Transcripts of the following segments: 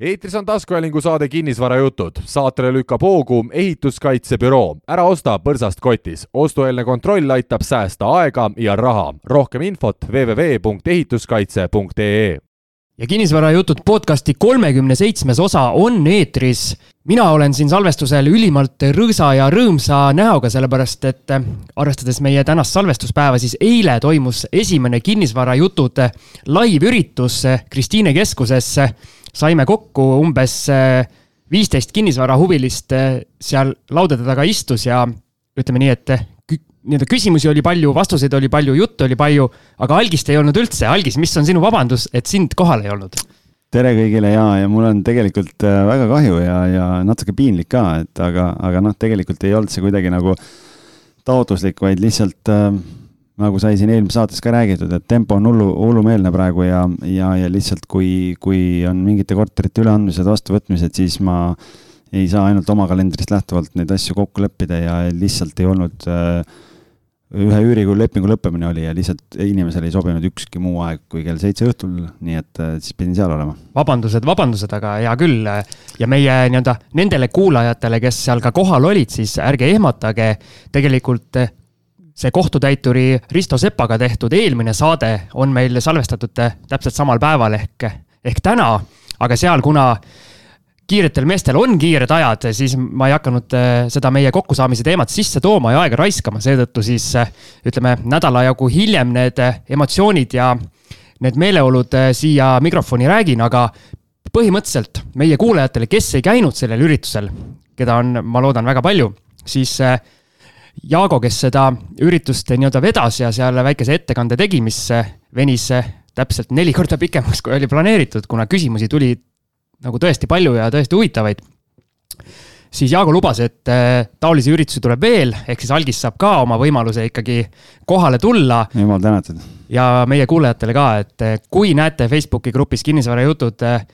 eetris on taskuhäälingu saade Kinnisvarajutud. saatele lükkab hoogu ehituskaitsebüroo. ära osta põrsast kotis. ostueelne kontroll aitab säästa aega ja raha. rohkem infot www.ehituskaitse.ee ja Kinnisvarajutud podcasti kolmekümne seitsmes osa on eetris. mina olen siin salvestusel ülimalt rõõsa ja rõõmsa näoga, sellepärast et arvestades meie tänast salvestuspäeva, siis eile toimus esimene Kinnisvarajutud live-üritus Kristiine keskuses saime kokku umbes äh, viisteist kinnisvarahuvilist äh, seal laudade taga istus ja ütleme nii, et äh, nii-öelda küsimusi oli palju, vastuseid oli palju, juttu oli palju, aga algist ei olnud üldse. algis, mis on sinu vabandus, et sind kohal ei olnud? tere kõigile ja, ja mul on tegelikult väga kahju ja, ja natuke piinlik ka, et aga, aga noh, tegelikult ei olnud see kuidagi nagu taotluslik, vaid lihtsalt äh, nagu sai siin eelmises saates ka räägitud, et tempo on hullu, hullumeelne praegu ja, ja, ja lihtsalt kui, kui on mingite korterite üleandmised, vastuvõtmised, siis ma ei saa ainult oma kalendrist lähtuvalt neid asju kokku leppida ja lihtsalt ei olnud äh, ühe üürikulu lepingu lõppemine oli ja lihtsalt inimesele ei sobinud ükski muu aeg kui kell seitse õhtul, nii et äh, siis pidin seal olema. vabandused, vabandused, aga hea küll. ja meie nii-öelda nendele kuulajatele, kes seal ka kohal olid, siis ärge ehmatage, tegelikult see kohtutäituri Risto Sepaga tehtud eelmine saade on meil salvestatud täpselt samal päeval ehk, ehk täna, aga seal, kuna kiiretel meestel on kiired ajad, siis ma ei hakanud äh, seda meie kokkusaamise teemat sisse tooma ja aega raiskama, seetõttu siis äh, ütleme nädala jagu hiljem need emotsioonid ja need meeleolud äh, siia mikrofoni räägin, aga põhimõtteliselt meie kuulajatele, kes ei käinud sellel üritusel, keda on, ma loodan, väga palju, siis Jaago, kes seda üritust nii-öelda vedas ja seal väikese ettekande tegi, mis venis täpselt neli korda pikemaks, kui oli planeeritud, kuna küsimusi tuli nagu tõesti palju ja tõesti huvitavaid. siis Jaago lubas, et äh, taolisi üritusi tuleb veel, ehk siis algis saab ka oma võimaluse ikkagi kohale tulla. jumal tänatud. ja meie kuulajatele ka, et äh, kui näete Facebooki grupis Kinnisvarajutud äh,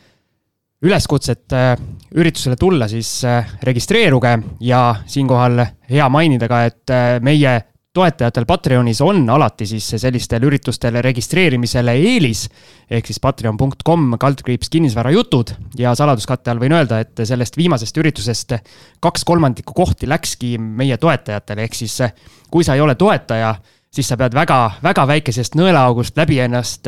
üleskutset äh, üritusele tulla, siis äh, registreeruge ja siinkohal hea mainida ka, et äh, meie toetajatel Patreonis on alati siis sellistel üritustel registreerimisele eelis. ehk siis patreon.com kaldkriips kinnisvarajutud ja saladuskatte all võin öelda, et sellest viimasest üritusest kaks kolmandikku kohti läkski meie toetajatele, ehk siis kui sa ei ole toetaja, siis sa pead väga, väga väikesest nõelaaugust läbi ennast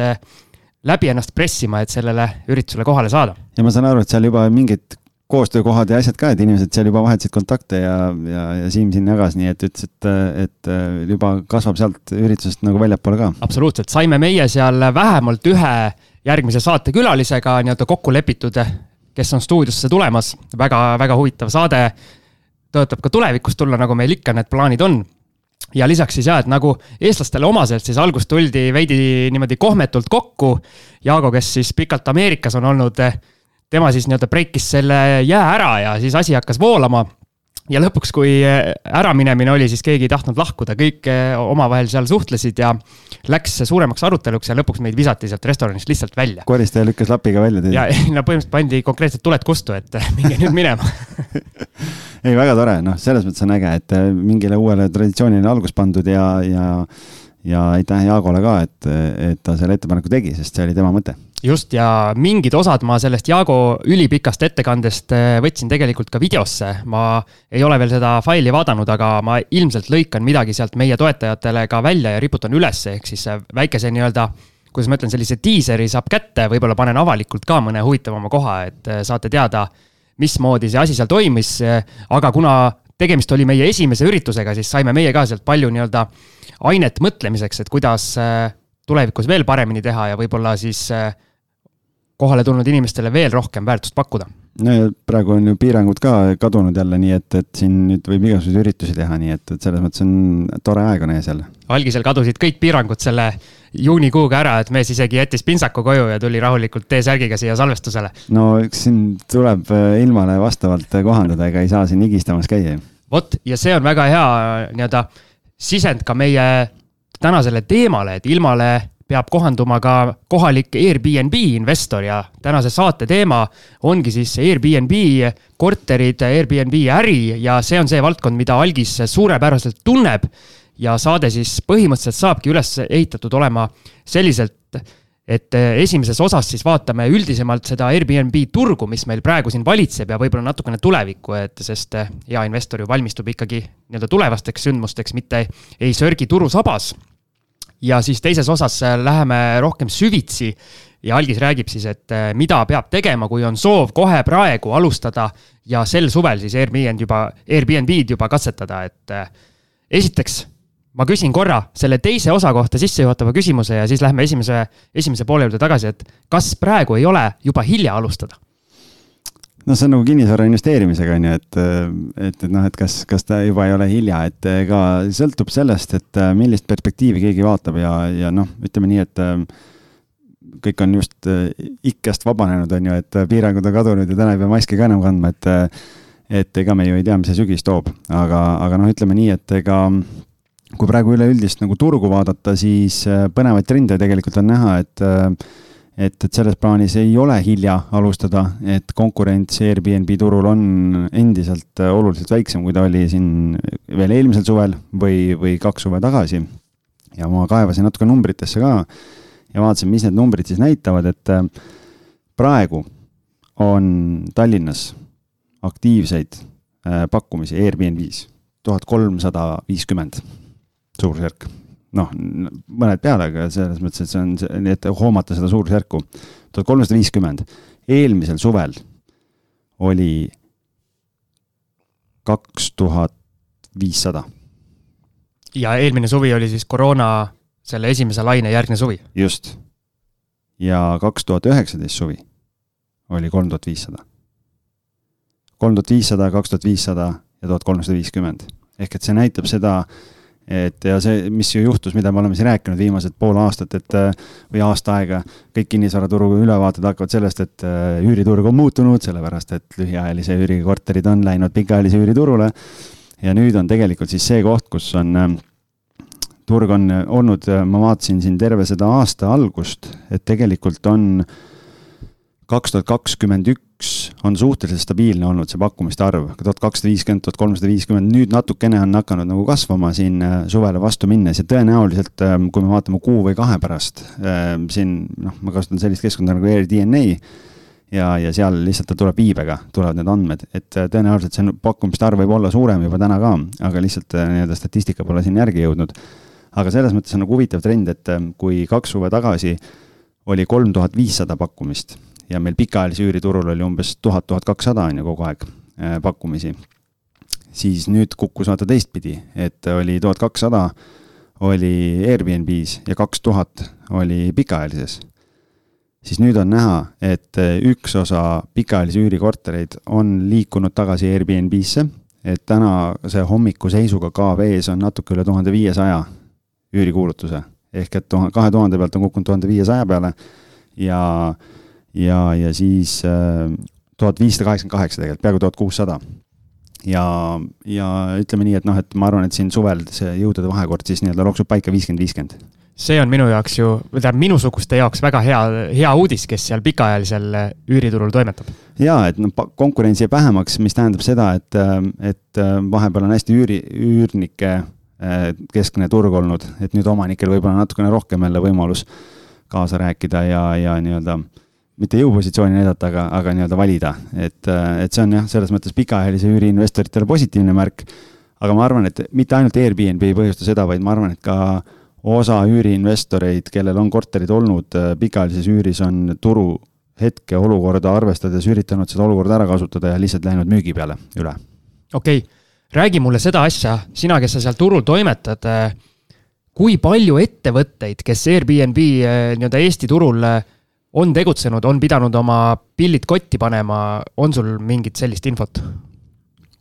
läbi ennast pressima, et sellele üritusele kohale saada. ja ma saan aru, et seal juba mingid koostöökohad ja asjad ka, et inimesed seal juba vahetasid kontakte ja, ja, ja Siim siin jagas, nii et ütles, et, et juba kasvab sealt üritusest nagu väljapoole ka. absoluutselt, saime meie seal vähemalt ühe järgmise saatekülalisega nii-öelda kokku lepitud, kes on stuudiosse tulemas väga,, väga-väga huvitav saade. tõotab ka tulevikus tulla, nagu meil ikka need plaanid on ja lisaks siis jah, et nagu eestlastele omaselt, siis algust tuldi veidi niimoodi kohmetult kokku. Jaago, kes siis pikalt Ameerikas on olnud, tema siis nii-öelda breikis selle jää ära ja siis asi hakkas voolama ja lõpuks, kui äraminemine oli, siis keegi ei tahtnud lahkuda, kõik omavahel seal suhtlesid ja läks suuremaks aruteluks ja lõpuks meid visati sealt restoranist lihtsalt välja. koristaja lükkas lapiga välja teid? ja, no põhimõtteliselt pandi konkreetselt tuled kustu, et minge nüüd minema ei, väga tore, noh, selles mõttes on äge, et mingile uuele traditsioonile algust pandud ja, ja ja aitäh Jaagole ka, et, et ta selle ettepaneku tegi, sest see oli tema mõte. Just, ja mingid osad ma sellest Jaago ülipikast ettekandest eh, võtsin tegelikult ka videosse. ma ei ole veel seda faili vaadanud, aga ma ilmselt lõikan midagi sealt meie toetajatele ka välja ja riputan üles, ehk siis väikese nii-öelda kuidas ma ütlen, sellise diiseri saab kätte, võib-olla panen avalikult ka mõne huvitavama koha, et saate teada, mismoodi see asi seal toimis. aga kuna tegemist oli meie esimese üritusega, siis saime meie ka sealt palju nii-öelda ainet mõtlemiseks, et kuidas eh, tulevikus veel paremini teha ja võib-olla siis kohale tulnud inimestele veel rohkem väärtust pakkuda. no ja praegu on ju piirangud ka kadunud jälle, nii et, et siin nüüd võib igasuguseid üritusi teha, nii et, et selles mõttes on tore aeg on ees jälle. Algisel kadusid kõik piirangud selle juunikuuga ära, et mees isegi jättis pintsaku koju ja tuli rahulikult T-särgiga siia salvestusele. no eks siin tuleb äh, ilmale vastavalt kohandada, ega ei saa siin higistamas käia vot, ja see on väga hea nii-öelda sisend ka meie tänasele teemale, et ilmale peab kohanduma ka kohalik Airbnb investor ja tänase saate teema ongi siis Airbnb korterid, Airbnb äri ja see on see valdkond, mida algis suurepäraselt tunneb. Ja saade siis põhimõtteliselt saabki üles ehitatud olema selliselt, et äh, esimeses osas siis vaatame üldisemalt seda Airbnb turgu, mis meil praegu siin valitseb ja võib-olla natukene tulevikku, et sest äh, hea investor ju valmistub ikkagi nii-öelda tulevasteks sündmusteks, mitte ei sörgi turu sabas. ja siis teises osas äh, läheme rohkem süvitsi ja Algis räägib siis, et mida peab tegema, kui on soov kohe praegu alustada ja sel suvel siis Airbnb juba, Airbnb-d juba katsetada, et esiteks ma küsin korra selle teise osa kohta sissejuhatava küsimuse ja siis lähme esimese, esimese poole juurde tagasi, et kas praegu ei ole juba hilja alustada? no see on nagu kinnisvara investeerimisega on ju, et, et, et noh, et kas, kas ta juba ei ole hilja, et ega sõltub sellest, et millist perspektiivi keegi vaatab ja, ja noh, ütleme nii, et kõik on just ikkest vabanenud, on ju, et piirangud on kadunud ja täna ei pea maski ka enam kandma, et et ega me ju ei tea, mis see sügis toob, aga, aga noh, ütleme nii, et ega kui praegu üleüldist nagu turgu vaadata, siis äh, põnevaid trende tegelikult on näha, et äh, et, et selles plaanis ei ole hilja alustada, et konkurents Airbnb turul on endiselt äh, oluliselt väiksem, kui ta oli siin veel eelmisel suvel või, või kaks suve tagasi. ja ma kaevasin natuke numbritesse ka ja vaatasin, mis need numbrid siis näitavad, et praegu on Tallinnas aktiivseid pakkumisi Airbnb-s tuhat kolmsada viiskümmend suurusjärk. noh, mõned peale, aga selles mõttes, et see on, nii et hoomata seda suurusjärku. tuhat kolmsada viiskümmend, eelmisel suvel oli kaks tuhat viissada. ja eelmine suvi oli siis koroona selle esimese laine järgne suvi? just. ja kaks tuhat üheksateist suvi oli kolm tuhat viissada. kolm tuhat viissada, kaks tuhat viissada ja tuhat kolmsada viiskümmend. ehk et see näitab seda, et ja see, mis ju juhtus, mida me oleme siin rääkinud viimased pool aastat, et või aasta aega, kõik kinnisvaraturu ülevaated hakkavad sellest, et äh, üüriturg on muutunud, sellepärast et lühiajalise üüriga korterid on läinud pikaajalise üüriturule. ja nüüd on tegelikult siis see koht, kus on, äh, turg on olnud, ma vaatasin siin terve seda aasta algust, et tegelikult on kaks tuhat kakskümmend üks on suhteliselt stabiilne olnud see pakkumiste arv, tuhat kakssada viiskümmend, tuhat kolmsada viiskümmend, nüüd natukene on hakanud nagu kasvama siin äh, suvele vastu minnes. Ja tõenäoliselt, ähm, kui me vaatame kuu või kahe pärast, ähm, siin noh, ma kasutan sellist keskkonda nagu AirDNA ja, ja seal lihtsalt ta tuleb iibega, tulevad need andmed, et äh, tõenäoliselt see pakkumiste arv võib olla suurem juba täna ka, aga lihtsalt äh, nii-öelda statistika pole siin järgi jõudnud. aga selles mõttes on nagu huvitav trend, et kui kaks suve tagasi oli kolm tuhat viissada pakkumist ja meil pikaajalise üüriturul oli umbes tuhat, tuhat kakssada on ju kogu aeg äh, pakkumisi. siis nüüd kukkus vaata teistpidi, et oli tuhat kakssada oli Airbnb-s ja kaks tuhat oli pikaajalises. siis nüüd on näha, et äh, üks osa pikaajalisi üürikortereid on liikunud tagasi Airbnb-sse, et täna see hommikuseisuga KV-s on natuke üle tuhande viiesaja üürikuulutuse ehk et kahe tuhande pealt on kukkunud tuhande viiesaja peale ja ja, ja siis äh, tuhat viissada kaheksakümmend kaheksa tegelikult, peaaegu tuhat kuussada. ja, ja ütleme nii, et noh, et ma arvan, et siin suvel see jõudude vahekord siis nii-öelda loksub paika viiskümmend, viiskümmend see on minu jaoks ju, või tähendab minusuguste jaoks väga hea, hea uudis, kes seal pikaajalisel äh, üüriturul toimetab. ja et noh, konkurentsi jääb vähemaks, mis tähendab seda, et, äh, et vahepeal on hästi üüri, üürnike keskne turg olnud, et nüüd omanikel võib-olla natukene rohkem jälle võimalus kaasa rääkida ja, ja nii-öelda äh, mitte jõupositsiooni näidata, aga, aga nii-öelda valida, et, et see on jah, selles mõttes pikaajalise üüriinvestoritele positiivne märk. aga ma arvan, et mitte ainult Airbnb ei põhjusta seda, vaid ma arvan, et ka osa üüriinvestoreid, kellel on korterid olnud äh, pikaajalises üüris, on turu hetkeolukorda arvestades üritanud seda olukorda ära kasutada ja lihtsalt läinud müügi peale üle. okei okay., räägi mulle seda asja, sina, kes sa seal turul toimetad äh, kui palju ettevõtteid, kes Airbnb äh, nii-öelda Eesti turul on tegutsenud, on pidanud oma pillid kotti panema, on sul mingit sellist infot?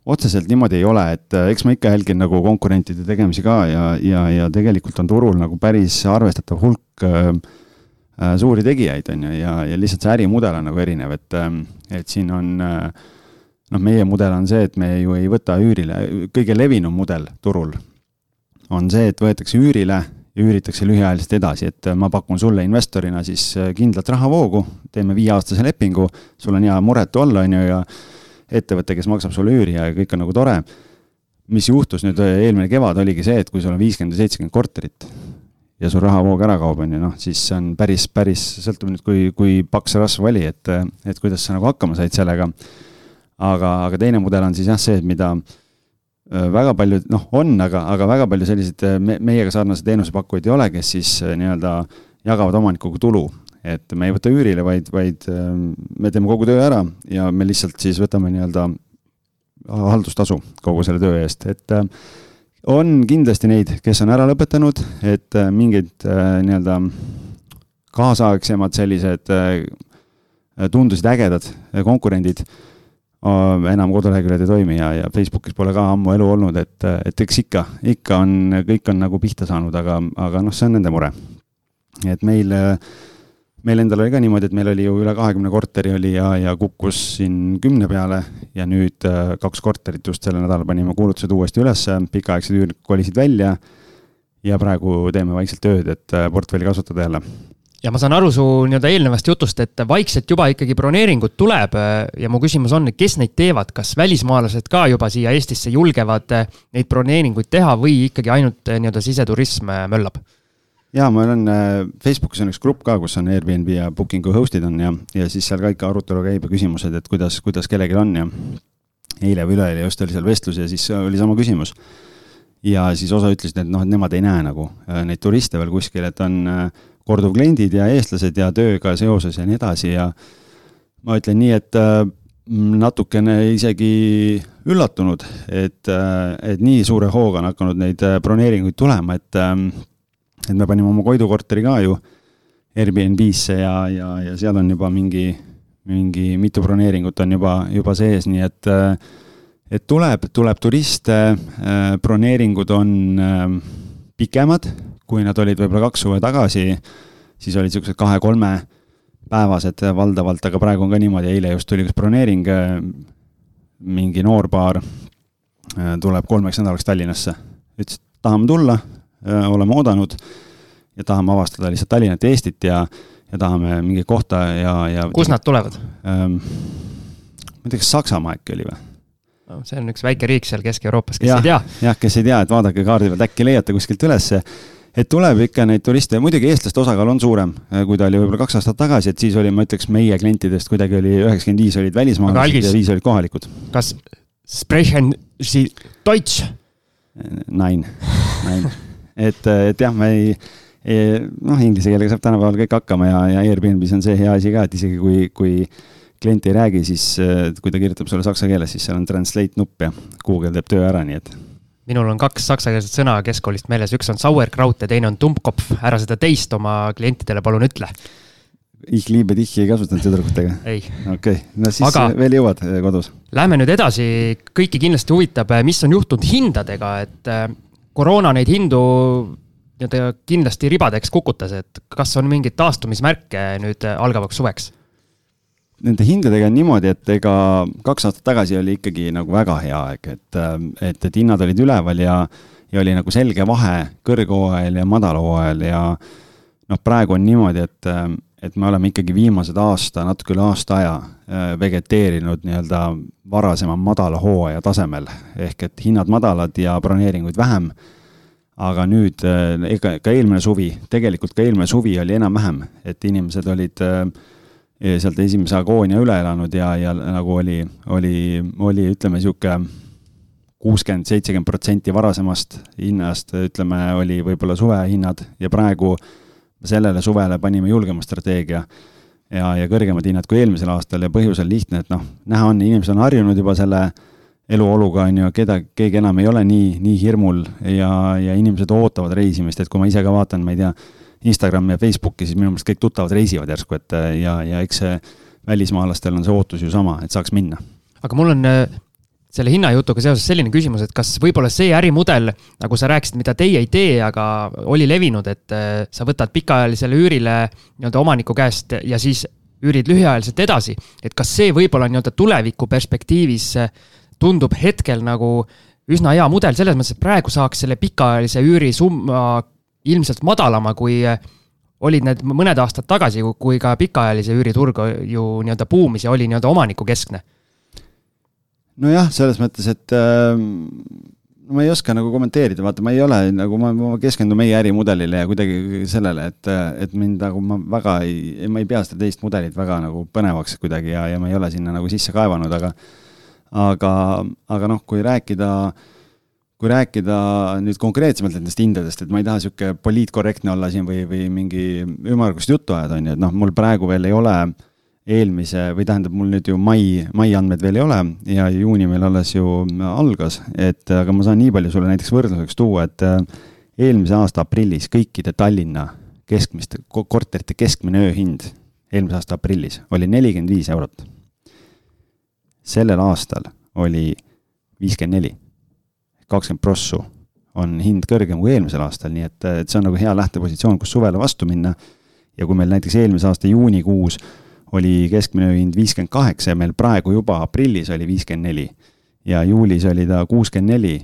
otseselt niimoodi ei ole, et äh, eks ma ikka jälgin nagu konkurentide tegemisi ka ja, ja, ja tegelikult on turul nagu päris arvestatav hulk äh, äh, suuri tegijaid, on ju, ja, ja lihtsalt see ärimudel on nagu erinev, et, äh, et siin on äh, noh, meie mudel on see, et me ju ei võta üürile, kõige levinum mudel turul on see, et võetakse üürile ja üüritakse lühiajaliselt edasi, et äh, ma pakun sulle investorina siis äh, kindlat rahavoogu, teeme viieaastase lepingu, sul on hea muretu olla, on ju, ja ettevõte, kes maksab sulle üüri ja kõik on nagu tore. mis juhtus nüüd äh, eelmine kevad, oligi see, et kui sul on viiskümmend või seitsekümmend korterit ja su rahavoog ära kaob, on ju, noh, siis see on päris, päris, sõltub nüüd, kui, kui paks rasv oli, et, et kuidas sa nagu hakkama said sellega. aga, aga teine mudel on siis jah, see, mida äh, väga palju, noh, on, aga, aga väga palju selliseid me, meiega sarnaseid teenusepakkujaid ei ole, kes siis äh, nii-öelda jagavad omanikuga tulu. et me ei võta üürile, vaid, vaid äh, me teeme kogu töö ära ja me lihtsalt siis võtame nii-öelda haldustasu kogu selle töö eest, et on kindlasti neid, kes on ära lõpetanud, et äh, mingid äh, nii-öelda kaasaegsemad sellised äh, tundusid ägedad konkurendid enam koduleheküljed ei toimi ja, ja Facebookis pole ka ammu elu olnud, et, et eks ikka, ikka on, kõik on nagu pihta saanud, aga, aga noh, see on nende mure. et meil äh, meil endal oli ka niimoodi, et meil oli ju üle kahekümne korteri oli ja, ja kukkus siin kümne peale ja nüüd äh, kaks korterit just sellel nädalal panime kuulutused uuesti ülesse, pikaaegsed üürnikud kolisid välja ja praegu teeme vaikselt tööd, et äh, portfelli kasvatada jälle ja ma saan aru su nii-öelda eelnevast jutust, et vaikselt juba ikkagi broneeringut tuleb äh, ja mu küsimus on, kes neid teevad, kas välismaalased ka juba siia Eestisse julgevad neid broneeringuid teha või ikkagi ainult nii-öelda siseturism möllab? jaa, ma olen, äh, Facebookis on üks grupp ka, kus on Airbnb ja Booking'u host'id on ja, ja siis seal ka ikka arutelu käib ja küsimused, et kuidas, kuidas kellelgi on ja eile või üleeile just oli seal vestlus ja siis oli sama küsimus. ja siis osa ütlesid, et noh, et nemad ei näe nagu äh, neid turiste veel kuskil, et on äh, korduvkliendid ja eestlased ja tööga seoses ja nii edasi ja ma ütlen nii, et natukene isegi üllatunud, et, et nii suure hooga on hakanud neid broneeringuid tulema, et et me panime oma Koidu korteri ka ju Airbnb-sse ja, ja, ja seal on juba mingi, mingi mitu broneeringut on juba, juba sees, nii et et tuleb, tuleb turiste, broneeringud on pikemad, kui nad olid võib-olla kaks suve tagasi, siis olid niisugused kahe-kolme päevased valdavalt, aga praegu on ka niimoodi, eile just tuli üks broneering, mingi noorpaar tuleb kolmeks nädalaks Tallinnasse. ütles, et tahame tulla, Äh, oleme oodanud ja tahame avastada lihtsalt Tallinnat ja Eestit ja, ja tahame mingit kohta ja, ja. kust nad tulevad ähm,? ma ei tea, kas Saksamaa äkki oli või? no see on üks väike riik seal Kesk-Euroopas, kes ja, ei tea. jah, kes ei tea, et vaadake kaardi pealt, äkki leiate kuskilt ülesse et tuleb ikka neid turiste, muidugi eestlaste osakaal on suurem, äh, kui ta oli võib-olla kaks aastat tagasi, et siis oli, ma ütleks, meie klientidest kuidagi oli üheksakümmend viis olid välismaalased ja viis olid kohalikud. kas sprechen Sie Deutsch? Nein, nein et, et jah, me ei, ei, noh, inglise keelega saab tänapäeval kõik hakkama ja, ja Airbnb-s on see hea asi ka, et isegi kui, kui klient ei räägi, siis kui ta kirjutab sulle saksa keeles, siis seal on translate nupp ja Google teeb töö ära, nii et minul on kaks saksakeelset sõna keskkoolist meeles, üks on sauerkraut ja teine on tumpkopf, ära seda teist oma klientidele palun ütle. Ich liebe dich ei kasutanud tüdrukutega? okei okay., no siis Aga veel jõuad eh, kodus. Lähme nüüd edasi, kõiki kindlasti huvitab, eh, mis on juhtunud hindadega, et eh, koroona neid hindu nii-öelda kindlasti ribadeks kukutas, et kas on mingeid taastumismärke nüüd algavaks suveks? Nende hindadega on niimoodi, et ega kaks aastat tagasi oli ikkagi nagu väga hea aeg, et, et, et hinnad olid üleval ja, ja oli nagu selge vahe kõrghooajal ja madalhooajal ja noh, praegu on niimoodi, et, et me oleme ikkagi viimased aasta, natuke üle aasta aja äh, vegeteerinud nii-öelda varasema madala hooaja tasemel. ehk et hinnad madalad ja broneeringuid vähem aga nüüd, äh, ega ka eelmine suvi, tegelikult ka eelmine suvi oli enam-vähem, et inimesed olid äh, sealt esimese agoonia üle elanud ja, ja nagu oli, oli, oli ütleme, niisugune kuuskümmend, seitsekümmend protsenti varasemast hinnast, ütleme, oli võib-olla suvehinnad ja praegu sellele suvele panime julgema strateegia ja, ja kõrgemad hinnad kui eelmisel aastal ja põhjus on lihtne, et noh, näha on, inimesed on harjunud juba selle eluoluga, on ju, keda, keegi enam ei ole nii, nii hirmul ja, ja inimesed ootavad reisimist, et kui ma ise ka vaatan, ma ei tea, Instagrami ja Facebooki, siis minu meelest kõik tuttavad reisivad järsku, et ja, ja eks see välismaalastel on see ootus ju sama, et saaks minna. aga mul on äh, selle hinnajutuga seoses selline küsimus, et kas võib-olla see ärimudel, nagu sa rääkisid, mida teie ei tee, aga oli levinud, et äh, sa võtad pikaajalisele üürile nii-öelda omaniku käest ja siis üürid lühiajaliselt edasi, et kas see võib-olla nii-öelda tuleviku perspektiivis äh, tundub hetkel nagu üsna hea mudel selles mõttes, et praegu saaks selle pikaajalise üürisumma ilmselt madalama, kui olid need mõned aastad tagasi, kui ka pikaajalise üüriturg ju nii-öelda buumis ja oli nii-öelda omanikukeskne. nojah, selles mõttes, et äh, ma ei oska nagu kommenteerida, vaata, ma ei ole nagu ma, ma keskendun meie ärimudelile ja kuidagi sellele, et, et mind nagu ma väga ei, ma ei pea seda teist mudelit väga nagu põnevaks kuidagi ja, ja ma ei ole sinna nagu sisse kaevanud, aga aga, aga noh, kui rääkida, kui rääkida nüüd konkreetsemalt nendest hindadest, et ma ei taha niisugune poliitkorrektne olla siin või, või mingi ümmargust juttu ajada, on ju, et noh, mul praegu veel ei ole eelmise või tähendab, mul nüüd ju mai, mai andmed veel ei ole ja juuni meil alles ju algas, et aga ma saan nii palju sulle näiteks võrdluseks tuua, et äh, eelmise aasta aprillis kõikide Tallinna keskmiste, korterite keskmine ööhind eelmise aasta aprillis oli nelikümmend viis eurot. sellel aastal oli viiskümmend neli, kakskümmend prossu on hind kõrgem kui eelmisel aastal, nii et, et see on nagu hea lähtepositsioon, kus suvele vastu minna. ja kui meil näiteks eelmise aasta juunikuus oli keskmine hind viiskümmend kaheksa ja meil praegu juba aprillis oli viiskümmend neli ja juulis oli ta kuuskümmend neli,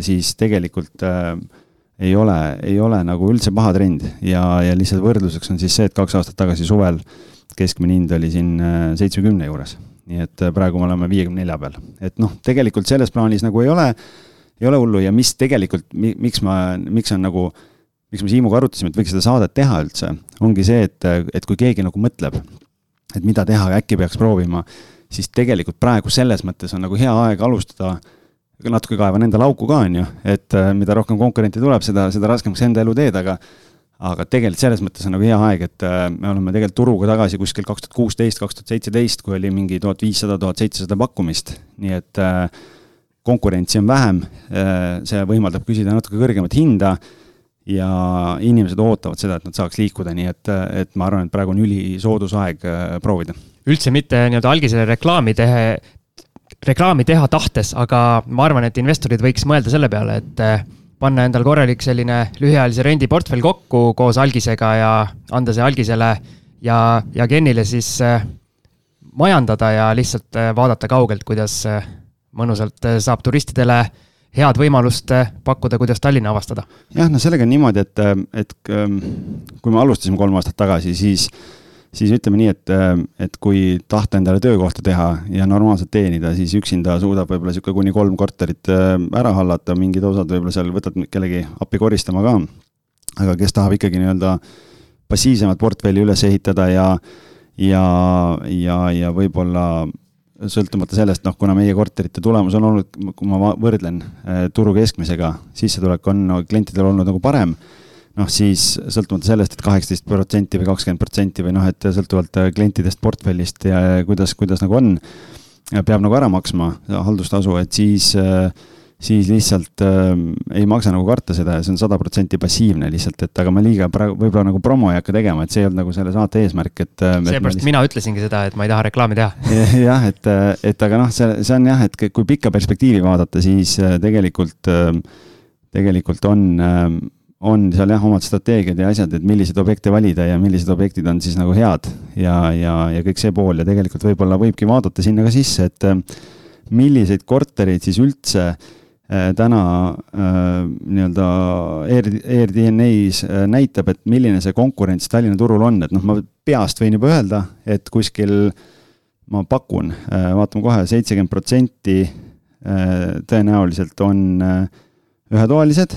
siis tegelikult äh, ei ole, ei ole nagu üldse paha trend ja, ja lihtsalt võrdluseks on siis see, et kaks aastat tagasi suvel keskmine hind oli siin äh, seitsmekümne juures. nii et äh, praegu me oleme viiekümne nelja peal, et noh, tegelikult selles plaanis nagu ei ole, ei ole hullu ja mis tegelikult, miks ma, miks on nagu, miks me Siimuga arutasime, et võiks seda saadet teha üldse, ongi see, et, et kui keegi nagu mõtleb et mida teha, äkki peaks proovima, siis tegelikult praegu selles mõttes on nagu hea aeg alustada, natuke kaevan endale auku ka, on ju, et äh, mida rohkem konkurente tuleb, seda, seda raskemaks enda elu teed, aga aga tegelikult selles mõttes on nagu hea aeg, et äh, me oleme tegelikult turuga tagasi kuskil kaks tuhat kuusteist, kaks tuhat seitseteist, kui oli mingi tuhat viissada, tuhat seitsesada pakkumist, nii et äh, konkurentsi on vähem, see võimaldab küsida natuke kõrgemat hinda ja inimesed ootavad seda, et nad saaks liikuda, nii et, et ma arvan, et praegu on ülisoodus aeg äh, proovida. üldse mitte nii-öelda algisele reklaami tehe, reklaami teha tahtes, aga ma arvan, et investorid võiks mõelda selle peale, et äh, panna endal korralik selline lühiajalise rendiportfell kokku koos algisega ja anda see algisele ja, ja Kenile siis äh, majandada ja lihtsalt vaadata kaugelt, kuidas mõnusalt saab turistidele äh, head võimalust eh, pakkuda, kuidas Tallinna avastada? jah, no sellega on niimoodi, et, eh, et ehm, kui me alustasime kolm aastat tagasi, siis, siis ütleme nii, et, et kui tahta endale töökohta teha ja normaalselt teenida, siis üksinda suudab võib-olla niisugune kuni kolm korterit ära hallata, mingid osad võib-olla seal võtad kellegi appi koristama ka. aga kes tahab ikkagi nii-öelda passiivsemat portfelli üles ehitada ja, ja, ja, ja võib-olla sõltumata sellest, noh, kuna meie korterite tulemus on olnud, kui ma võrdlen äh, turu keskmisega, sissetulek on no, klientidel olnud nagu parem, noh siis sõltumata sellest et, et kaheksateist protsenti või kakskümmend protsenti või noh, et sõltuvalt äh, klientidest, portfellist ja kuidas, kuidas nagu on, peab nagu ära maksma haldustasu, et siis äh, siis lihtsalt äh, ei maksa nagu karta seda ja see on sada protsenti passiivne lihtsalt, et aga ma liiga praegu võib-olla nagu promo ei hakka tegema, et see ei olnud nagu selle saate eesmärk, et. Äh, seepärast lihtsalt... mina ütlesingi seda, et ma ei taha reklaami teha. jah, et, äh, et aga noh, see, see on jah, et kui pikka perspektiivi vaadata, siis äh, tegelikult, tegelikult on on seal jah, omad strateegiad ja asjad, et milliseid objekte valida ja millised objektid on siis nagu head ja, ja, ja kõik see pool ja tegelikult võib-olla võibki vaadata sinna ka sisse, et milliseid kortereid siis üldse Äh, täna äh, nii-öelda AirDNA-s äh, näitab, et milline see konkurents Tallinna turul on, et noh, ma peast võin juba öelda, et kuskil ma pakun, vaatame kohe, seitsekümmend protsenti tõenäoliselt on ühetoalised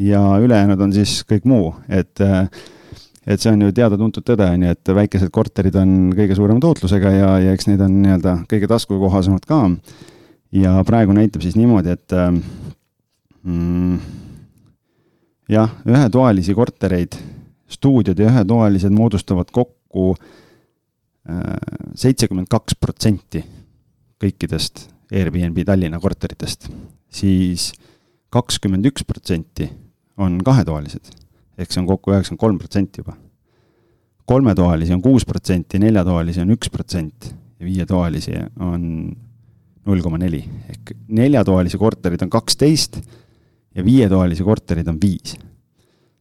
ja ülejäänud on siis kõik muu, et et see on ju teada-tuntud tõde, on ju, et väikesed korterid on kõige suurema tootlusega ja, ja eks need on nii-öelda kõige taskukohasemad ka ja praegu näitab siis niimoodi, et ähm, mm, jah, ühetoalisi kortereid, stuudiod ja ühetoalised moodustavad kokku äh, seitsekümmend kaks protsenti kõikidest Airbnb Tallinna korteritest, siis kakskümmend üks protsenti on kahetoalised, ehk see on kokku üheksakümmend kolm protsenti juba. kolmetoalisi on kuus protsenti, neljatoalisi on üks protsent ja viietoalisi on null koma neli ehk neljatoalisi korterid on kaksteist ja viietoalisi korterid on viis.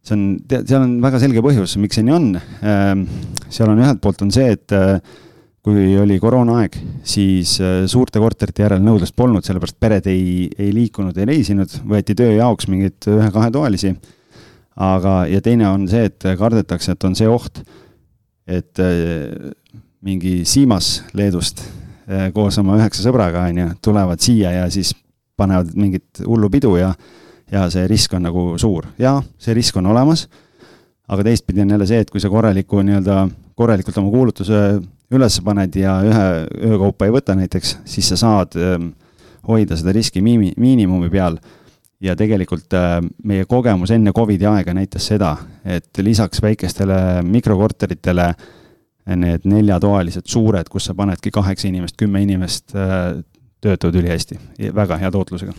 see on, tead, seal on väga selge põhjus, miks see nii on. Ähm, seal on ühelt poolt on see, et äh, kui oli koroonaaeg, siis äh, suurte korterite järel nõudlust polnud, sellepärast pered ei, ei liikunud, ei reisinud, võeti töö jaoks mingeid ühe-kahetoalisi. aga, ja teine on see, et kardetakse, et on see oht, et äh, mingi Siimas Leedust koos oma üheksa sõbraga, on ju, tulevad siia ja siis panevad mingit hullu pidu ja, ja see risk on nagu suur. jaa, see risk on olemas, aga teistpidi on jälle see, et kui sa korraliku nii-öelda, korralikult oma kuulutuse üles paned ja ühe öökaupa ei võta näiteks, siis sa saad ähm, hoida seda riski miimi-, miinimumi peal ja tegelikult äh, meie kogemus enne Covidi aega näitas seda, et lisaks väikestele mikrokorteritele need neljatoalised suured, kus sa panedki kaheksa inimest, kümme inimest, äh, töötavad ülihästi, väga hea tootlusega.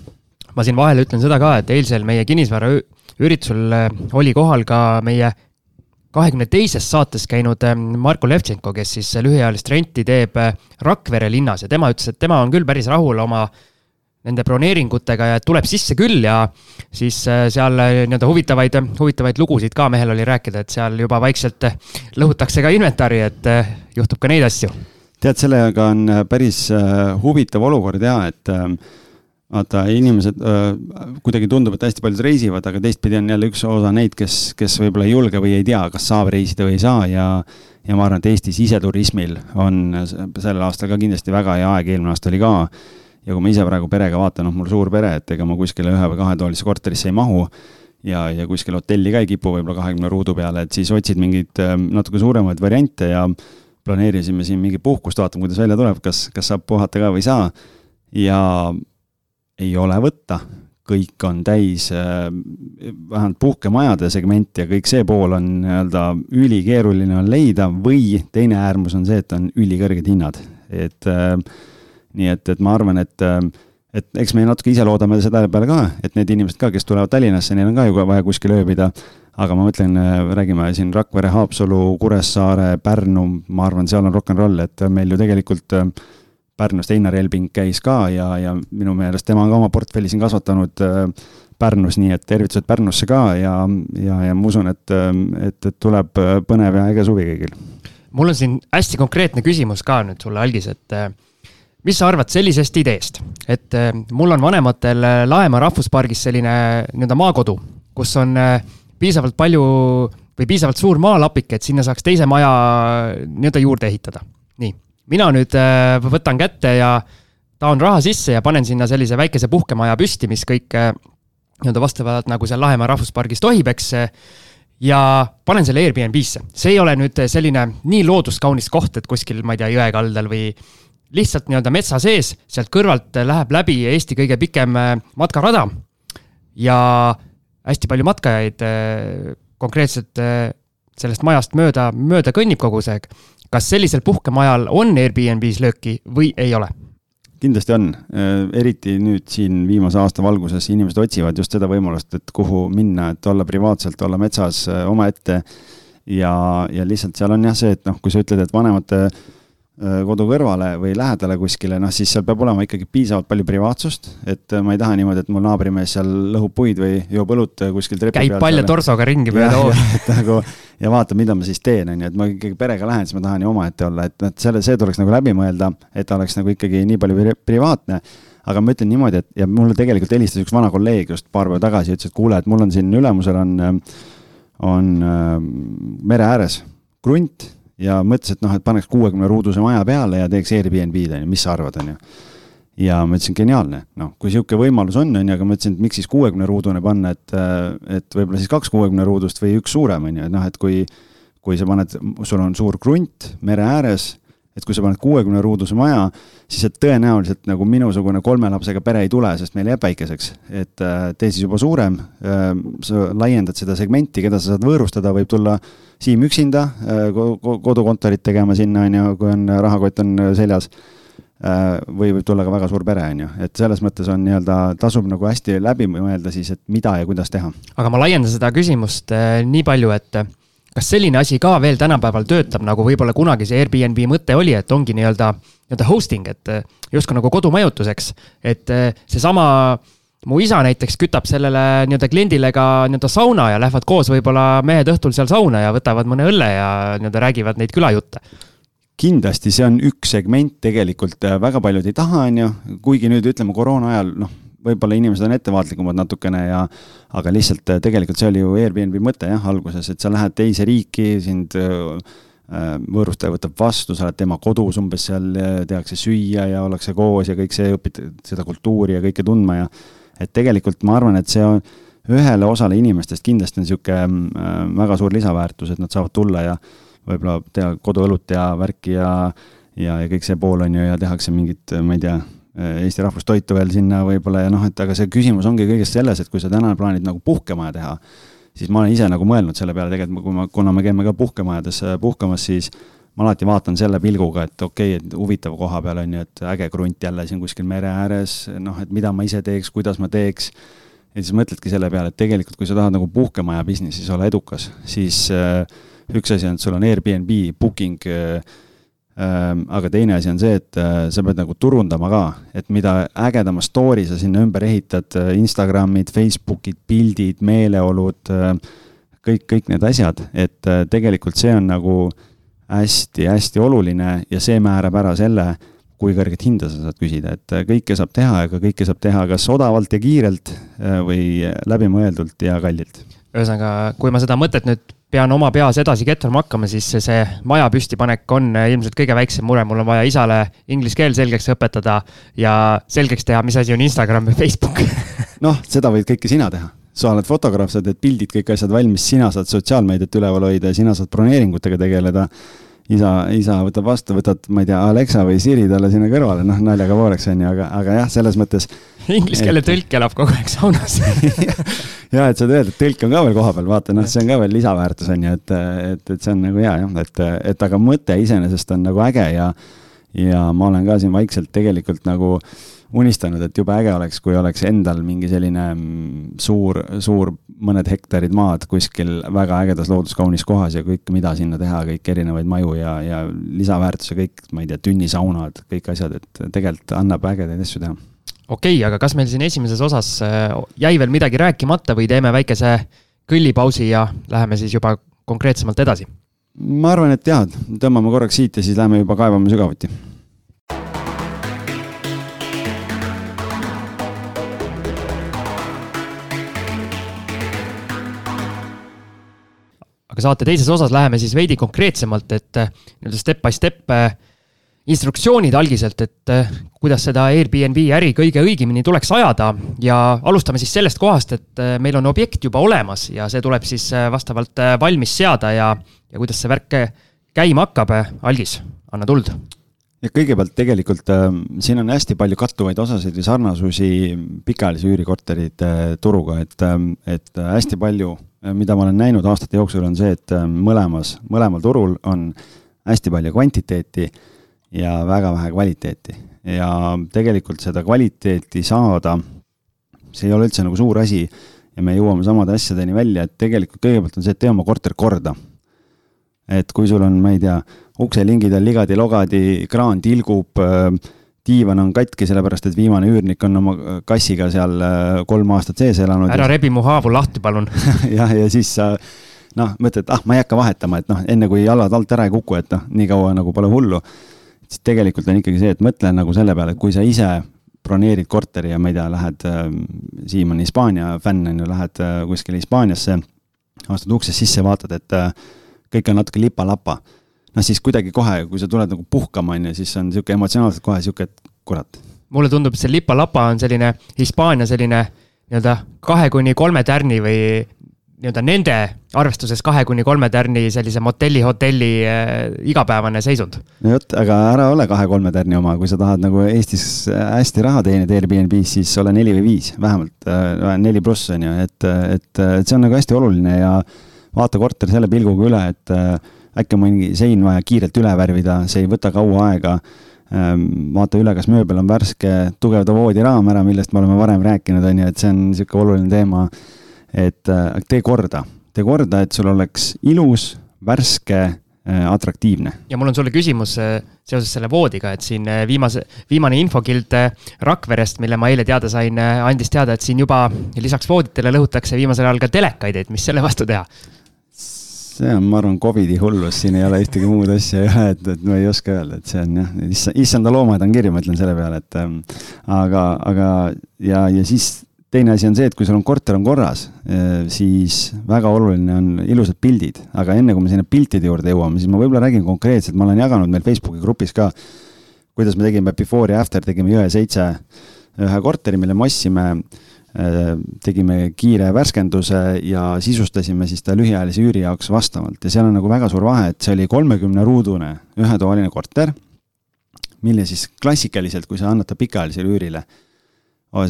ma siin vahele ütlen seda ka, et eilsel meie kinnisvaraüritusel äh, oli kohal ka meie kahekümne teises saates käinud Marko Levtšenko, kes siis lühiajalist renti teeb Rakvere linnas ja tema ütles, et tema on küll päris rahul oma äh, nende broneeringutega ja tuleb sisse küll ja siis äh, seal äh, nii-öelda huvitavaid, huvitavaid lugusid ka mehel oli rääkida, et seal juba vaikselt äh, lõhutakse ka inventari, et juhtub ka neid asju. tead, sellega on päris huvitav olukord ja et vaata, inimesed kuidagi tundub, et hästi paljud reisivad, aga teistpidi on jälle üks osa neid, kes, kes võib-olla ei julge või ei tea, kas saab reisida või ei saa ja ja ma arvan, et Eesti siseturismil on sellel aastal ka kindlasti väga hea aeg, eelmine aasta oli ka ja kui ma ise praegu perega vaatan, noh, mul suur pere, et ega ma kuskile ühe või kahetoalisse korterisse ei mahu ja, ja kuskil hotelli ka ei kipu võib-olla kahekümne ruudu peale, et siis otsid mingeid ähm, natuke suuremaid variante ja planeerisime siin mingi puhkust, vaatame, kuidas välja tuleb, kas, kas saab puhata ka või ei saa. ja ei ole võtta, kõik on täis äh, vähemalt puhkemajade segment ja kõik see pool on nii-öelda ülikeeruline on leida või teine äärmus on see, et on ülikõrged hinnad, et äh, nii et, et ma arvan, et, äh, et eks me natuke ise loodame selle peale ka, et need inimesed ka, kes tulevad Tallinnasse, neil on ka ju vaja kuskil ööbida. aga ma mõtlen, äh, räägime siin Rakvere, Haapsalu, Kuressaare, Pärnu, ma arvan, seal on rock n roll, et meil ju tegelikult äh, Pärnust Einar Elbing käis ka ja, ja minu meelest tema on ka oma portfelli siin kasvatanud Pärnus, nii et tervitused Pärnusse ka ja, ja, ja ma usun, et, et, et tuleb põnev ja äge suvi kõigil. mul on siin hästi konkreetne küsimus ka nüüd sulle, Algis, et mis sa arvad sellisest ideest, et äh, mul on vanematel äh, Laemaa rahvuspargis selline nii-öelda maakodu, kus on äh, piisavalt palju või piisavalt suur maalapik, et sinna saaks teise maja nii-öelda juurde ehitada. nii, mina nüüd võtan kätte ja taon raha sisse ja panen sinna sellise väikese puhkemaja püsti, mis kõik nii-öelda vastavalt nagu seal Lahemaa rahvuspargis tohib, eks ja panen selle Airbnb-sse. see ei ole nüüd selline nii looduskaunis koht, et kuskil, ma ei tea, jõe kaldal või lihtsalt nii-öelda metsa sees, sealt kõrvalt läheb läbi Eesti kõige pikem äh, matkarada. ja hästi palju matkajaid äh, konkreetselt äh, sellest majast mööda, mööda kõnnib kogu see aeg. kas sellisel puhkemajal on Airbnb-s lööki või ei ole? kindlasti on, eriti nüüd siin viimase aasta valguses inimesed otsivad just seda võimalust, et kuhu minna, et olla privaatselt, olla metsas omaette. ja, ja lihtsalt seal on jah see, et noh, kui sa ütled, et vanemate Äh, kodu kõrvale või lähedale kuskile, noh siis seal peab olema ikkagi piisavalt palju privaatsust, et äh, ma ei taha niimoodi, et mul naabrimees seal lõhub puid või joob õlut äh, kuskil trepi käib peal. käib palja torsoga ringi mööda hoovi. et nagu ja vaatab, mida ma siis teen, on ju, et ma ikkagi perega lähen, siis ma tahan ju omaette olla, et, et selle, see tuleks nagu läbi mõelda, et oleks nagu ikkagi nii palju privaatne aga ma ütlen niimoodi, et ja mulle tegelikult helistas üks vana kolleeg just paar päeva tagasi ütles, et kuule, et mul on siin ülemusel on, on mere ääres krunt ja mõtles, et noh, et paneks kuuekümne ruuduse maja peale ja teeks Airbnb-d, on ju, mis sa arvad, on ju. ja ma ütlesin, geniaalne, noh, kui niisugune võimalus on, on ju, aga ma ütlesin, et miks siis kuuekümne ruudune panna, et, et võib-olla siis kaks kuuekümne ruudust või üks suurem, on ju, et noh, et kui, kui sa paned, sul on suur krunt mere ääres et kui sa paned kuuekümne ruuduse maja, siis et tõenäoliselt nagu minusugune kolme lapsega pere ei tule, sest meil jääb väikeseks. et äh, tee siis juba suurem, äh, sa laiendad seda segmenti, keda sa saad võõrustada, võib tulla Siim üksinda äh, kodukontorit tegema sinna, on ju, kui on rahakott on seljas või võib tulla ka väga suur pere, on ju, et selles mõttes on nii-öelda, tasub nagu hästi läbi mõelda siis, et mida ja kuidas teha. aga ma laiendan seda küsimust nii palju, et kas selline asi ka veel tänapäeval töötab, nagu võib-olla kunagi see Airbnb mõte oli, et ongi nii-öelda, nii-öelda hosting, et eh, justkui nagu kodumajutuseks, et eh, seesama mu isa näiteks kütab sellele nii-öelda kliendile ka nii-öelda sauna ja lähevad koos võib-olla mehed õhtul seal sauna ja võtavad mõne õlle ja nii-öelda räägivad neid külajutte. Kindlasti see on üks segment tegelikult, eh, väga paljud ei taha, on ju, kuigi nüüd ütleme koroona ajal, noh, võib-olla inimesed on ettevaatlikumad natukene ja aga lihtsalt äh, tegelikult see oli ju Airbnb mõte jah, alguses, et sa lähed teise riiki, sind äh, võõrustaja võtab vastu, sa oled tema kodus umbes seal, tehakse süüa ja ollakse koos ja kõik see, õpid seda kultuuri ja kõike tundma ja et tegelikult ma arvan, et see on ühele osale inimestest kindlasti on niisugune väga suur lisaväärtus, et nad saavad tulla ja võib-olla teha koduõlut ja värki ja ja, ja kõik see pool on ju, ja tehakse mingit, ma ei tea, Eesti rahvustoitu veel sinna võib-olla ja noh, et aga see küsimus ongi kõigest selles, et kui sa täna plaanid nagu puhkemaja teha, siis ma olen ise nagu mõelnud selle peale tegelikult, kui ma, kuna me käime ka puhkemajades äh, puhkamas, siis ma alati vaatan selle pilguga, et okei okay,, et huvitav koha peal on ju, et äge krunt jälle siin kuskil mere ääres, noh, et mida ma ise teeks, kuidas ma teeks. ja siis mõtledki selle peale, et tegelikult, kui sa tahad nagu puhkemaja business'is olla edukas, siis äh, üks asi on, et sul on Airbnb booking äh, aga teine asi on see, et äh, sa pead nagu turundama ka, et mida ägedama story sa sinna ümber ehitad, äh, Instagramid, Facebookid, pildid, meeleolud, äh, kõik, kõik need asjad, et tegelikult see on nagu hästi-hästi oluline ja see määrab ära selle, kui kõrget hinda sa saad küsida, et kõike saab teha, aga kõike saab teha kas odavalt ja kiirelt või läbimõeldult ja kallilt. Ühesõnaga, kui ma seda mõtet nüüd pean oma peas edasi ketrama hakkama, siis see maja püstipanek on äh, ilmselt kõige väiksem mure, mul on vaja isale inglise keel selgeks õpetada ja selgeks teha, mis asi on Instagram ja Facebook. Noh, seda võid kõike sina teha. Sa oled fotograaf, sa teed pildid, kõik asjad valmis, sina saad sotsiaalmeediat üleval hoida ja sina saad broneeringutega tegeleda. Isa, isa võtab vastu, võtad, ma ei tea, Alexa või Siri talle sinna kõrvale, noh, naljaga pooleks on ju, aga, aga jah, selles mõttes. Inglise keele tõlk elab kogu aeg saunas ja et saad öelda, et tõlk on ka veel kohapeal, vaata, noh, see on ka veel lisaväärtus on ju, et, et, et see on nagu hea jah, et, et aga mõte iseenesest on nagu äge ja, ja ma olen ka siin vaikselt tegelikult nagu unistanud, et jube äge oleks, kui oleks endal mingi selline mm, suur, suur mõned hektarid maad kuskil väga ägedas looduskaunis kohas ja kõik, mida sinna teha, kõik erinevaid maju ja, ja lisaväärtuse kõik, ma ei tea, tünnisaunad, kõik asjad, et tegelikult annab ägedaid asju teha. Okei okay,, aga kas meil siin esimeses osas äh, jäi veel midagi rääkimata või teeme väikese kõllipausi ja läheme siis juba konkreetsemalt edasi? ma arvan, et jah, tõmbame korraks siit ja siis läheme juba kaevame sügavuti aga saate teises osas läheme siis veidi konkreetsemalt, et äh, nii-öelda step by step äh, instruktsioonid algiselt, et äh, kuidas seda Airbnb äri kõige õigemini tuleks ajada. Ja alustame siis sellest kohast, et meil on objekt juba olemas ja see tuleb siis vastavalt valmis seada ja, ja kuidas see värk käima hakkab, Algis, anna tuld. Ja kõigepealt tegelikult äh, siin on hästi palju kattuvaid osasid või sarnasusi pikaajalise üürikorterite turuga, et, et hästi palju Äh, mida ma olen näinud aastate jooksul, on see, et äh, mõlemas, mõlemal turul on hästi palju kvantiteeti ja väga vähe kvaliteeti. ja tegelikult seda kvaliteeti saada, see ei ole üldse nagu suur asi ja me jõuame samade asjadeni välja, et tegelikult kõigepealt on see, et tee oma korter korda. et kui sul on, ma ei tea, ukselingid on ligadi-logadi, kraan tilgub äh,, diivan on katki, sellepärast et viimane üürnik on oma kassiga seal äh, kolm aastat sees elanud. ära rebi mu haavu lahti, palun jah, ja siis sa noh, mõtled, ah, ma ei hakka vahetama, et noh, enne kui jalad alt ära ei kuku, et noh, nii kaua nagu pole hullu. Siis tegelikult on ikkagi see, et mõtle nagu selle peale, et kui sa ise broneerid korteri ja ma ei tea, lähed äh,, Siim on Hispaania fänn, on ju, lähed äh, kuskile Hispaaniasse, astud uksest sisse, vaatad, et äh, kõik on natuke lipa-lapa noh, siis kuidagi kohe, kui sa tuled nagu puhkama, on ju, siis on niisugune emotsionaalselt kohe niisugune, et kurat. mulle tundub, et see lipa-lapa on selline Hispaania selline nii-öelda kahe kuni kolme tärni või nii-öelda nende arvestuses kahe kuni kolme tärni sellise motelli, hotelli äh, igapäevane seisund. no vot, aga ära ole kahe-kolme tärni oma, kui sa tahad nagu Eestis hästi raha teenida Airbnb-s, siis ole neli või viis, vähemalt äh, neli pluss on ju, et, et, et see on nagu hästi oluline ja vaata korter selle pilguga üle, et äh, äkki on mingi sein vaja kiirelt üle värvida, see ei võta kaua aega. Ehm, vaata üle, kas mööbel on värske, tugevda voodiraam ära, millest me oleme varem rääkinud, on ju, et see on niisugune oluline teema. Et äh, tee korda, tee korda, et sul oleks ilus, värske äh, atraktiivne. ja mul on sulle küsimus äh, seoses selle voodiga, et siin viimase, viimane infokild Rakverest, mille ma eile teada sain, andis teada, et siin juba lisaks vooditele lõhutakse viimasel ajal ka telekaid, et mis selle vastu teha? see on, ma arvan, Covidi hullus, siin ei ole ühtegi muud asja ei ole, et, et ma ei oska öelda, et see on jah, issand, issanda loomad on kirju, ma ütlen selle peale, et ähm, aga, aga ja, ja siis teine asi on see, et kui sul on korter on korras, siis väga oluline on ilusad pildid, aga enne kui me sinna piltide juurde jõuame, siis ma võib-olla räägin konkreetselt, ma olen jaganud meil Facebooki grupis ka, kuidas me tegime before ja after, tegime Jõe seitse ühe korteri, mille me ostsime. Äh, tegime kiire värskenduse ja sisustasime siis ta lühiajalise üüri jaoks vastavalt. Ja seal on nagu väga suur vahe, et see oli kolmekümne ruudune ühetoaline korter, mille siis klassikaliselt, kui sa annad ta pikaajalisele üürile,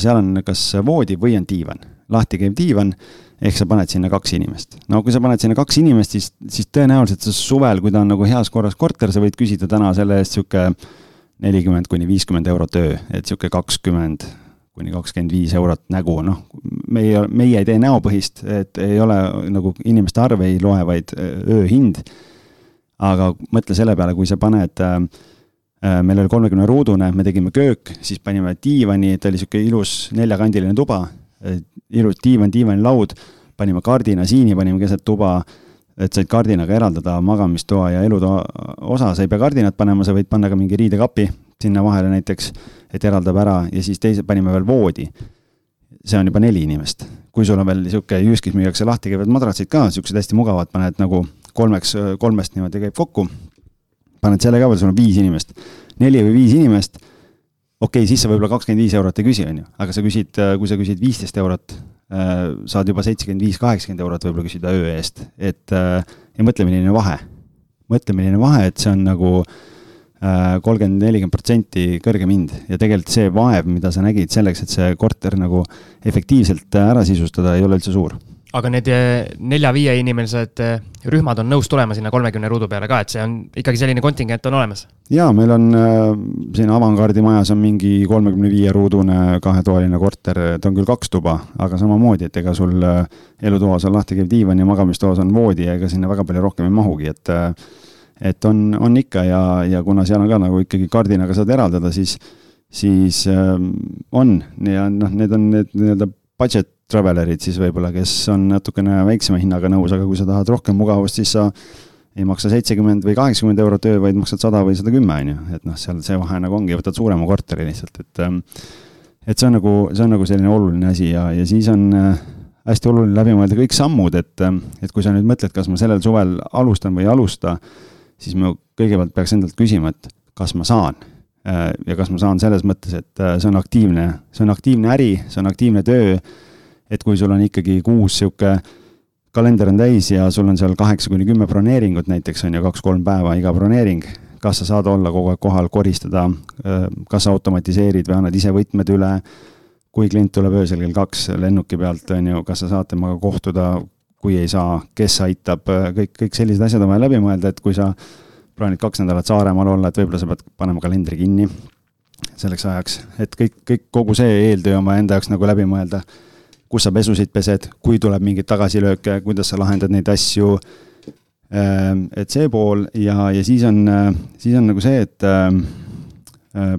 seal on kas voodi või on diivan, lahti käiv diivan, ehk sa paned sinna kaks inimest. no kui sa paned sinna kaks inimest, siis, siis tõenäoliselt sa suvel, kui ta on nagu heas korras korter, sa võid küsida täna selle eest sihuke nelikümmend kuni viiskümmend eurot öö, et sihuke kakskümmend kuni kakskümmend viis eurot nägu, noh, meie, meie ei tee näopõhist, et ei ole nagu inimeste arv ei loe, vaid ööhind. aga mõtle selle peale, kui sa paned äh, meil oli kolmekümne ruudune, me tegime köök, siis panime diivani, et oli sihuke ilus neljakandiline tuba, ilus diivan, diivanilaud, panime kardina siini, panime keset tuba, et said kardinaga eraldada magamistoa ja elutoa osa, sa ei pea kardinat panema, sa võid panna ka mingi riidekapi sinna vahele näiteks et eraldab ära ja siis teise panime veel voodi. see on juba neli inimest. kui sul on veel sihuke, Jyskis müüakse lahti käivad madratsid ka, siuksed hästi mugavad, paned nagu kolmeks, kolmest niimoodi käib kokku. Paned selle ka veel, sul on viis inimest, neli või viis inimest. okei okay,, siis sa võib-olla kakskümmend viis eurot ei küsi, on ju, aga sa küsid, kui sa küsid viisteist eurot, äh, saad juba seitsekümmend viis, kaheksakümmend eurot võib-olla küsida öö eest, et äh, ja mõtle, milline vahe. mõtle, milline vahe, et see on nagu äh, Äh, kolmkümmend, nelikümmend protsenti kõrgem hind ja tegelikult see vaev, mida sa nägid selleks, et see korter nagu efektiivselt ära sisustada, ei ole üldse suur. Aga need äh, nelja-viie inimesed äh, rühmad on nõus tulema sinna kolmekümne ruudu peale ka, et see on ikkagi selline kontingent on olemas? jaa, meil on äh, siin Avangard'i majas on mingi kolmekümne viie ruudune kahetoaline korter, ta on küll kaks tuba, aga samamoodi, et ega sul elutoas on lahti käiv diivan ja magamistoas on voodi ja ega sinna väga palju rohkem ei mahugi, et et on, on ikka ja, ja kuna seal on ka nagu ikkagi kardinaga saad eraldada, siis, siis äh, on ja noh, need on need nii-öelda budget travelerid siis võib-olla, kes on natukene väiksema hinnaga nõus, aga kui sa tahad rohkem mugavust, siis sa ei maksa seitsekümmend või kaheksakümmend eurot öö, vaid maksad sada või sada kümme, on ju, et noh, seal see vahe nagu ongi, võtad suurema korteri lihtsalt, et ähm, et see on nagu, see on nagu selline oluline asi ja, ja siis on äh, hästi oluline läbi mõelda kõik sammud, et, äh, et kui sa nüüd mõtled, kas ma sellel suvel alustan või ei alusta, siis ma kõigepealt peaks endalt küsima, et kas ma saan. Äh, ja kas ma saan selles mõttes, et äh, see on aktiivne, see on aktiivne äri, see on aktiivne töö. et kui sul on ikkagi kuus sihuke, kalender on täis ja sul on seal kaheksa kuni kümme broneeringut näiteks on ju, kaks-kolm päeva iga broneering. kas sa saad olla kogu aeg kohal, koristada, äh, kas sa automatiseerid või annad ise võtmed üle kui klient tuleb öösel kell kaks lennuki pealt, on ju, kas sa saad temaga kohtuda, kui ei saa, kes aitab, kõik, kõik sellised asjad on vaja läbi mõelda, et kui sa plaanid kaks nädalat Saaremaal olla, et võib-olla sa pead panema kalendri kinni selleks ajaks, et kõik, kõik, kogu see eeltöö vaja enda jaoks nagu läbi mõelda. kus sa pesusid pesed, kui tuleb mingeid tagasilööke, kuidas sa lahendad neid asju. Ehm, et see pool ja, ja siis on, siis on nagu see, et ehm,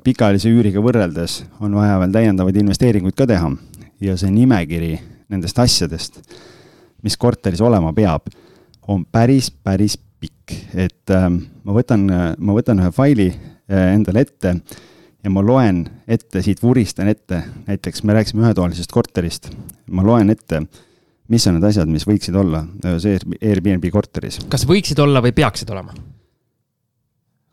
pikaajalise üüriga võrreldes on vaja veel täiendavaid investeeringuid ka teha ja see nimekiri nendest asjadest mis korteris olema peab, on päris, päris pikk, et äh, ma võtan, ma võtan ühe faili äh, endale ette ja ma loen ette, siit vuristan ette, näiteks me rääkisime ühetoalisest korterist, ma loen ette, mis on need asjad, mis võiksid olla ühes Airbnb korteris. kas võiksid olla või peaksid olema?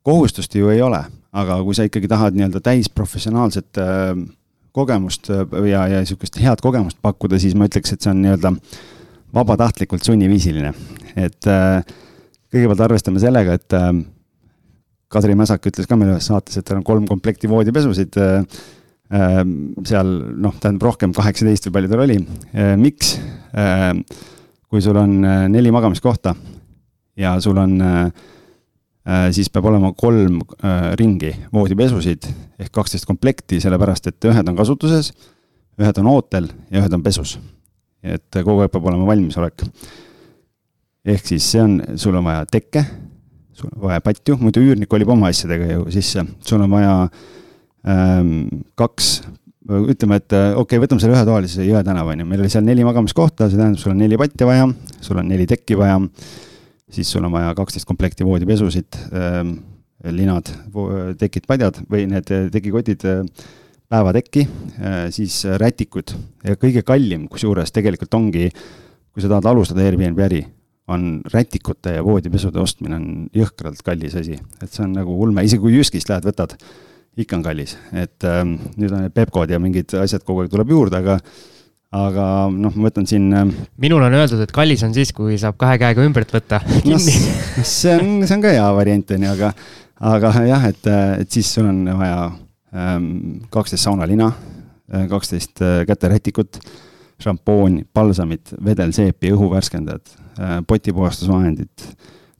kohustust ju ei ole, aga kui sa ikkagi tahad nii-öelda täisprofessionaalset äh, kogemust äh, ja, ja niisugust head kogemust pakkuda, siis ma ütleks, et see on nii-öelda äh, vabatahtlikult sunniviisiline. et äh, kõigepealt arvestame sellega, et äh, Kadri Mäsak ütles ka meil ühes saates, et tal on kolm komplekti voodipesusid äh, äh,. seal noh, tähendab rohkem, kaheksateist või palju tal oli miks kui sul on neli magamiskohta ja sul on siis peab olema kolm ringi voodipesusid ehk kaksteist komplekti, sellepärast et ühed on kasutuses, ühed on ootel ja ühed on pesus et kogu aeg peab olema valmisolek. Ehk siis see on, sul on vaja tekke, sul on vaja patju, muidu üürnik kolib oma asjadega ju sisse, sul on vaja ähm, kaks, ütleme, et okei okay,, võtame selle ühetoalise Jõe tänava, on ju, meil oli seal neli magamiskohta, see tähendab, sul on neli patja vaja, sul on neli tekki vaja, siis sul on vaja kaksteist komplekti voodipesusid ähm,, linad, tekid, padjad või need tekikotid, päevatekki, siis rätikud. Ja kõige kallim, kusjuures tegelikult ongi, kui sa tahad alustada Airbnb äri, on rätikute ja voodipesude ostmine on jõhkralt kallis asi, et see on nagu ulme, isegi kui Jyskist lähed, võtad, ikka on kallis, et ähm, nüüd on need Pepcod ja mingid asjad kogu aeg tuleb juurde, aga aga noh, ma võtan siin. Ähm, minul on öeldud, et kallis on siis, kui saab kahe käega ümbert võtta no,. see on, see on ka hea variant, on ju, aga, aga jah, et, et siis sul on vaja ähm, kaksteist ähm, saunalina, kaksteist äh, käterätikut, šampooni, palsamit, vedelseepi, õhuvärskendajat, äh, potipuhastusvahendit,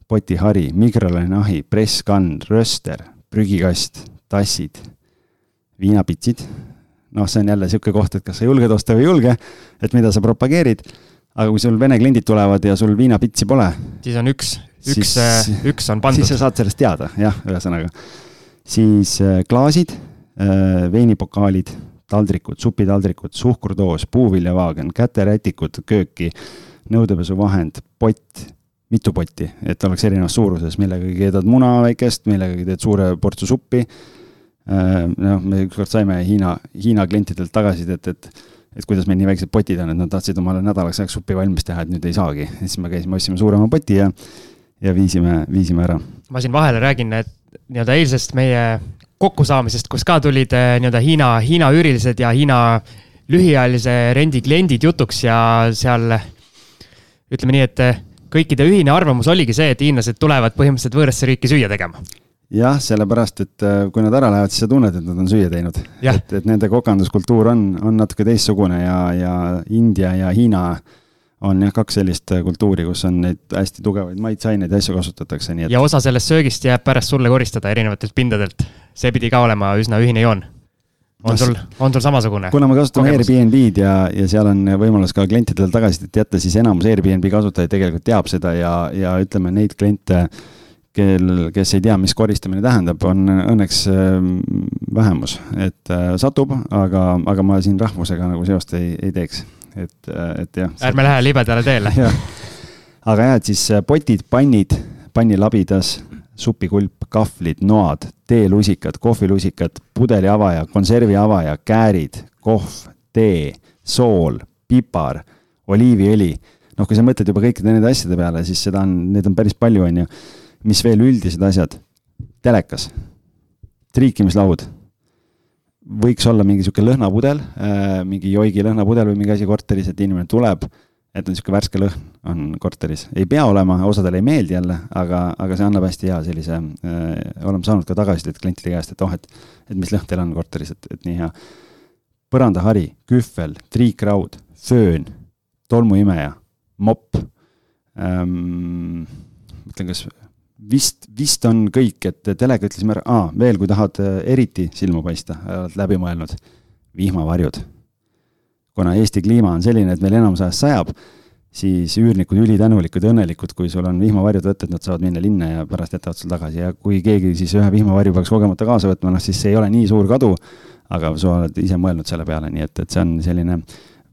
potihari, mikrolaineahi, presskann, rööster, prügikast, tassid, viinapitsid noh, see on jälle niisugune koht, et kas sa julged osta või ei julge, et mida sa propageerid, aga kui sul vene kliendid tulevad ja sul viinapitsi pole. siis on üks, üks, äh, üks on pandud. siis sa saad sellest teada, jah, ühesõnaga. siis äh, klaasid, veinipokaalid, taldrikud, supitaldrikud, suhkurdoos, puuviljavaagen, käterätikud kööki, nõudepesuvahend, pott, mitu potti, et oleks erinevas suuruses, millegagi keedad muna väikest, millegagi teed suure portsu suppi Äh, noh, me ükskord saime Hiina, Hiina klientidelt tagasisidet, et, et et kuidas meil nii väiksed potid on, et nad tahtsid omale nädalaks ajaks suppi valmis teha, et nüüd ei saagi. siis me käisime, ostsime suurema poti ja, ja viisime, viisime ära. ma siin vahele räägin, et nii-öelda eilsest meie kokkusaamisest, kus ka tulid äh, nii-öelda Hiina, Hiina üürilised ja Hiina lühiajalise rendi kliendid jutuks ja seal ütleme nii, et kõikide ühine arvamus oligi see, et hiinlased tulevad põhimõtteliselt võõrasse riiki süüa tegema jah, sellepärast, et äh, kui nad ära lähevad, siis sa tunned, et nad on süüa teinud. et, et nende kokanduskultuur on, on natuke teistsugune ja, ja India ja Hiina on jah, kaks sellist äh, kultuuri, kus on neid hästi tugevaid maitseaineid ja asju kasutatakse, nii et. ja osa sellest söögist jääb pärast sulle koristada erinevatelt pindadelt. see pidi ka olema üsna ühine joon. on sul, on sul samasugune? kuna me kasutame Airbnb-d ja, ja seal on võimalus ka klientidele tagasisidet jätta, siis enamus Airbnb kasutajaid tegelikult teab seda ja, ja ütleme, neid kliente kel, kes ei tea, mis koristamine tähendab, on õnneks ähm, vähemus, et äh, satub, aga, aga ma siin rahvusega nagu seost ei, ei teeks, et, et jah. ärme lähe libedale teele aga jah, et siis äh, potid, pannid, pannilabidas, supikulp, kahvlid, noad, teelusikad, kohvilusikad, pudeli avaja, konservi avaja, käärid, kohv, tee, sool, pipar, oliiviõli. noh, kui sa mõtled juba kõikide nende asjade peale, siis seda on, neid on päris palju, on ju mis veel üldised asjad? telekas, triikimislaud, võiks olla mingi sihuke lõhnapudel, äh, mingi joigi lõhnapudel või mingi asi korteris, et inimene tuleb, et on sihuke värske lõhn on korteris. ei pea olema, osadele ei meeldi jälle, aga, aga see annab hästi hea sellise äh,, oleme saanud ka tagasisidet klientide käest, et oh, et, et mis lõhn teil on korteris, et, et nii hea. põrandahari, kühvel, triikraud, föön, tolmuimeja, mopp ähm,, mõtlen, kas vist, vist on kõik, et teleka ütlesime ära, aa, veel, kui tahad äh, eriti silma paista, oled läbi mõelnud, vihmavarjud. kuna Eesti kliima on selline, et meil enamus ajast sajab, siis üürnikud ülitänulikud ja õnnelikud, kui sul on vihmavarjud võtta, et nad saavad minna linna ja pärast jätavad sul tagasi ja kui keegi siis ühe vihmavarju peaks kogemata kaasa võtma, noh siis see ei ole nii suur kadu, aga sa oled ise mõelnud selle peale, nii et, et see on selline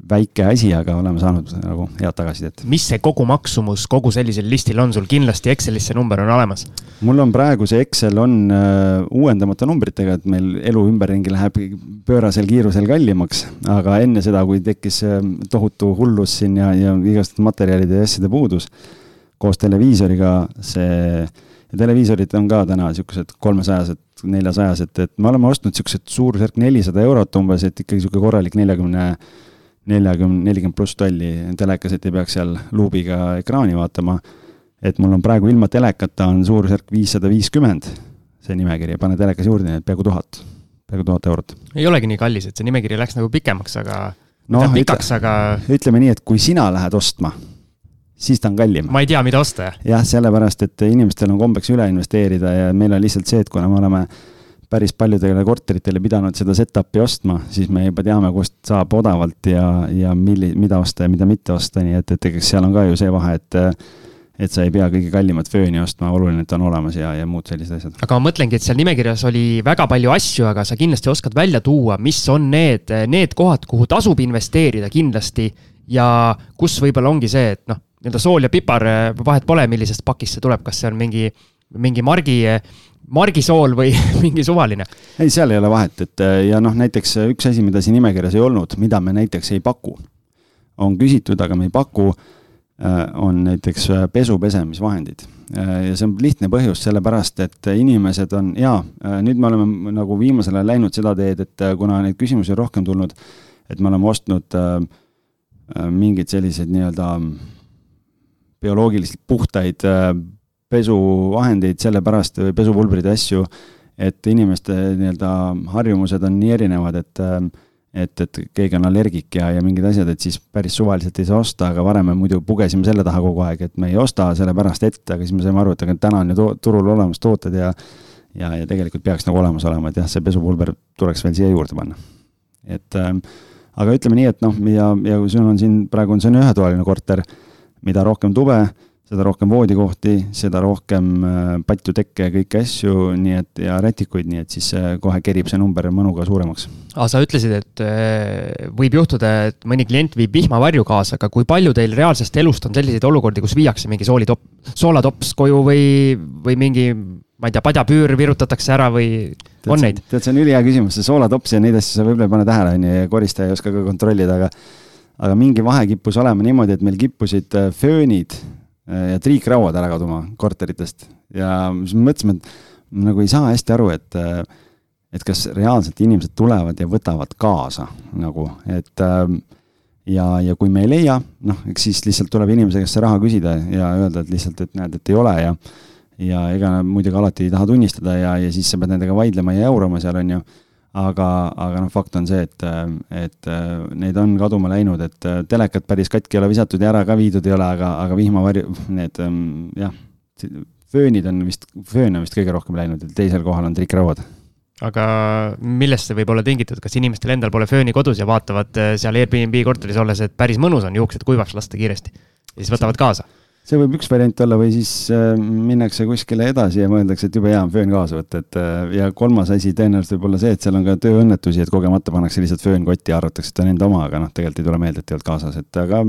väike asi, aga oleme saanud nagu head tagasisidet. mis see kogumaksumus kogu sellisel listil on sul, kindlasti Excelis see number on olemas? mul on praegu see Excel on uh, uuendamata numbritega, et meil elu ümberringi läheb pöörasel kiirusel kallimaks, aga enne seda, kui tekkis uh, tohutu hullus siin ja, ja igast materjalide ja asjade puudus, koos televiisoriga see, ja televiisorid on ka täna niisugused kolmesajased, neljasajased, et me oleme ostnud niisugused suurusjärk nelisada eurot umbes, et ikkagi niisugune korralik neljakümne 40 neljakümne, nelikümmend pluss tolli telekas, et ei peaks seal luubiga ekraani vaatama. et mul on praegu ilma telekata on suurusjärk viissada viiskümmend see nimekiri, pane telekas juurde, nii et peaaegu tuhat, peaaegu tuhat eurot. ei olegi nii kallis, et see nimekiri läks nagu pikemaks, aga no, pikaks, aga. ütleme nii, et kui sina lähed ostma, siis ta on kallim. ma ei tea, mida osta. jah, sellepärast, et inimestel on kombeks üle investeerida ja meil on lihtsalt see, et kuna me oleme päris paljudele korteritele pidanud seda setup'i ostma, siis me juba teame, kust saab odavalt ja, ja milli-, mida osta ja mida mitte osta, nii et, et eks seal on ka ju see vahe, et et sa ei pea kõige kallimat fööni ostma, oluline, et ta on olemas ja, ja muud sellised asjad. aga ma mõtlengi, et seal nimekirjas oli väga palju asju, aga sa kindlasti oskad välja tuua, mis on need, need kohad, kuhu tasub investeerida kindlasti ja kus võib-olla ongi see, et noh, nii-öelda sool ja pipar, vahet pole, millisest pakist see tuleb, kas see on mingi mingi margi, margisool või mingi suvaline? ei, seal ei ole vahet, et ja noh, näiteks üks asi, mida siin nimekirjas ei olnud, mida me näiteks ei paku, on küsitud, aga me ei paku, on näiteks pesu pesemisvahendid. ja see on lihtne põhjus, sellepärast et inimesed on, jaa, nüüd me oleme nagu viimasel ajal läinud seda teed, et kuna neid küsimusi on rohkem tulnud, et me oleme ostnud mingeid selliseid nii-öelda bioloogiliselt puhtaid äh, pesuvahendeid sellepärast või pesupulbrid ja asju, et inimeste nii-öelda harjumused on nii erinevad, et äh, et, et keegi on allergik ja, ja mingid asjad, et siis päris suvaliselt ei saa osta, aga varem me muidu pugesime selle taha kogu aeg, et me ei osta sellepärast ette, aga siis me saime aru, et aga täna on ju turul olemas tooted ja ja, ja tegelikult peaks nagu olemas olema, et jah, see pesupulber tuleks veel siia juurde panna. et äh, aga ütleme nii, et noh, ja, ja kui sul on siin, praegu on see on ühetoaline korter mida rohkem tube, seda rohkem voodikohti, seda rohkem äh, patju, tekke ja kõiki asju, nii et ja rätikuid, nii et siis kohe kerib see number mõnuga suuremaks. aga sa ütlesid, et äh, võib juhtuda, et mõni klient viib vihmavarju kaasa, aga kui palju teil reaalsest elust on selliseid olukordi, kus viiakse mingi soolitopp, soolatops koju või, või mingi ma ei tea, padjapüür virutatakse ära või tead, on neid? tead, see on ülihea küsimus, see soolatops ja neid asju sa võib-olla ei pane tähele, on ju, ja koristaja ei oska ka kontrollida, aga aga mingi vahe kippus olema niimoodi, et meil kippusid äh, föönid ja triikrauad ära kaduma korteritest. Ja siis me mõtlesime, et nagu ei saa hästi aru, et äh, et kas reaalselt inimesed tulevad ja võtavad kaasa nagu, et ja, ja kui me ei leia, noh, eks siis lihtsalt tuleb inimese käest see raha küsida ja öelda, et lihtsalt, et näed, et ei ole ja ja ega nad muidugi alati ei taha tunnistada ja, ja siis sa pead nendega vaidlema ja jaurama seal, on ju aga, aga noh, fakt on see, et, et neid on kaduma läinud, et telekat päris katki ei ole visatud ja ära ka viidud ei ole, aga, aga vihmavarju, need jah, föönid on vist, föön on vist kõige rohkem läinud, teisel kohal on trikkrauad aga millest see võib olla tingitud, kas inimestel endal pole fööni kodus ja vaatavad seal Airbnb korteris olles, et päris mõnus on juuksed kuivaks lasta kiiresti? Ja siis võtavad kaasa? See võib üks variant olla või siis äh, minnakse kuskile edasi ja mõeldakse, et jube hea on föön kaasa võtta, et äh, ja kolmas asi tõenäoliselt võib olla see, et seal on ka tööõnnetusi, et kogemata pannakse lihtsalt föön kotti ja arvatakse, et on enda oma, aga noh, tegelikult ei tule meelde, et ei olnud kaasas, et aga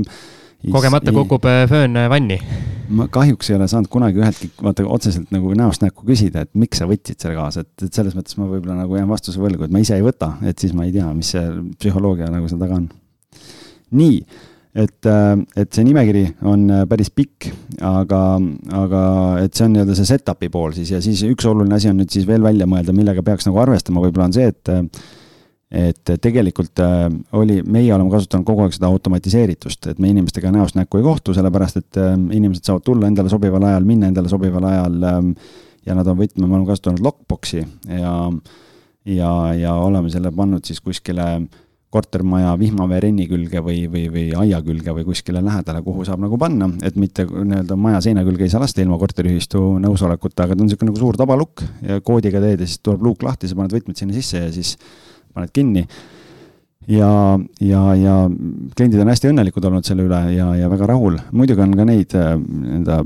kogemata kukub äh, föön vanni? ma kahjuks ei ole saanud kunagi üheltki, vaata otseselt nagu näost näkku küsida, et miks sa võtsid selle kaasa, et, et selles mõttes ma võib-olla nagu jään vastuse võlgu, et ma ise ei võta, et siis ma ei tea, mis see psühholoogia nagu seal taga on. nii et, äh, et see nimekiri on äh, päris pikk, aga, aga et see on nii-öelda see setup'i pool siis ja siis üks oluline asi on nüüd siis veel välja mõelda, millega peaks nagu arvestama, võib-olla on see, et et tegelikult äh, oli, meie oleme kasutanud kogu aeg seda automatiseeritust, et me inimestega näost näkku ei kohtu, sellepärast et inimesed saavad tulla endale sobival ajal, minna endale sobival ajal ähm, ja nad on võtme, me oleme kasutanud lockbox'i ja ja, ja oleme selle pannud siis kuskile äh, kortermaja vihmaveerenni külge või, või, või aia külge või kuskile lähedale, kuhu saab nagu panna, et mitte nii-öelda maja seina külge ei saa lasta ilma korteriühistu nõusolekuta, aga ta on niisugune nagu suur tabalukk ja koodiga teed ja siis tuleb luuk lahti, sa paned võtmed sinna sisse ja siis paned kinni. ja, ja, ja kliendid on hästi õnnelikud olnud selle üle ja, ja väga rahul, muidugi on ka neid äh, nii-öelda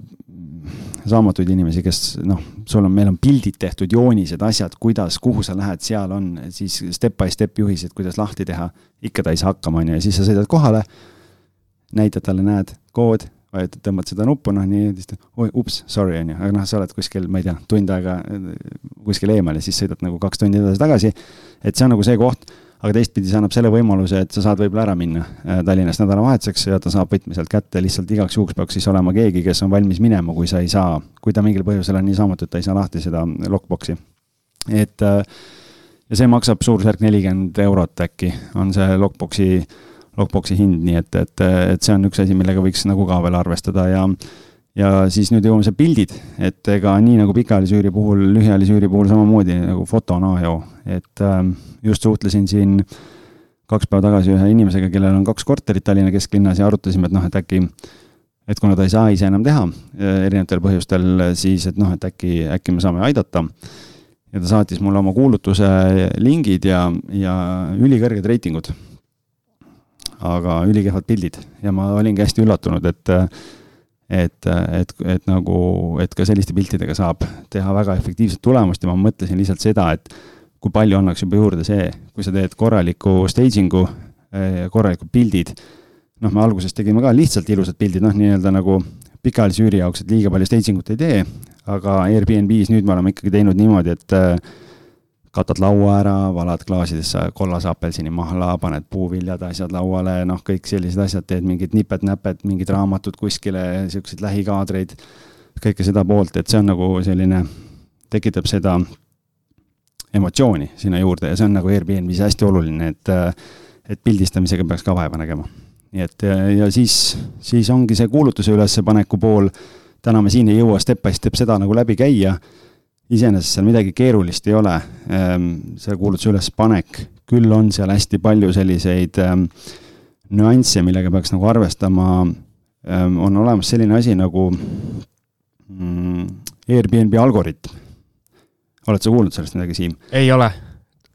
saamatuid inimesi, kes noh, sul on, meil on pildid tehtud, joonised, asjad, kuidas, kuhu sa lähed, seal on siis step by step juhised, kuidas lahti teha. ikka ta ei saa hakkama, on ju, ja siis sa sõidad kohale, näitad talle, näed, kood, vajutad, tõmbad seda nuppu, noh nii, siis ta, oi, ups, sorry, on ju, aga noh, sa oled kuskil, ma ei tea, tund aega kuskil eemal ja siis sõidad nagu kaks tundi edasi-tagasi. et see on nagu see koht aga teistpidi see annab selle võimaluse, et sa saad võib-olla ära minna äh, Tallinnast nädalavahetuseks ja ta saab võtme sealt kätte, lihtsalt igaks juhuks peaks siis olema keegi, kes on valmis minema, kui sa ei saa, kui ta mingil põhjusel on nii saamatu, et ta ei saa lahti seda lockbox'i. et äh, ja see maksab suurusjärk nelikümmend eurot äkki, on see lockbox'i, lockbox'i hind, nii et, et, et see on üks asi, millega võiks nagu ka veel arvestada ja ja siis nüüd jõuame see pildid, et ega nii nagu pikaajalise üüri puhul, lühiajalise üüri puhul samamoodi nagu foto on A ja O, et äh, just suhtlesin siin kaks päeva tagasi ühe inimesega, kellel on kaks korterit Tallinna kesklinnas ja arutasime, et noh, et äkki, et kuna ta ei saa ise enam teha äh, erinevatel põhjustel, siis et noh, et äkki, äkki me saame aidata. ja ta saatis mulle oma kuulutuse lingid ja, ja ülikõrged reitingud. aga ülikehvad pildid ja ma olingi hästi üllatunud, et et, et, et nagu, et ka selliste piltidega saab teha väga efektiivset tulemust ja ma mõtlesin lihtsalt seda, et kui palju annaks juba juurde see, kui sa teed korraliku staging'u, eh, korralikud pildid, noh, me alguses tegime ka lihtsalt ilusad pildid, noh, nii-öelda nagu pikaajalise üüri jaoks, et liiga palju staging ut ei tee, aga Airbnb-s nüüd me oleme ikkagi teinud niimoodi, et äh, katad laua ära, valad klaasidesse kollase apelsinimahla, paned puuviljad, asjad lauale, noh, kõik sellised asjad, teed mingid nipet-näpet, mingid raamatud kuskile, niisuguseid lähikaadreid, kõike seda poolt, et see on nagu selline, tekitab seda emotsiooni sinna juurde ja see on nagu Airbnb-s hästi oluline, et et pildistamisega peaks ka vaeva nägema. nii et ja siis, siis ongi see kuulutuse ülespaneku pool, täna me siin ei jõua step by step seda nagu läbi käia, iseenesest seal midagi keerulist ei ole, ehm, see kuulutuse ülespanek, küll on seal hästi palju selliseid ähm, nüansse, millega peaks nagu arvestama ähm,, on olemas selline asi nagu mm, Airbnb algoritm oled sa kuulnud sellest midagi, Siim? ei ole,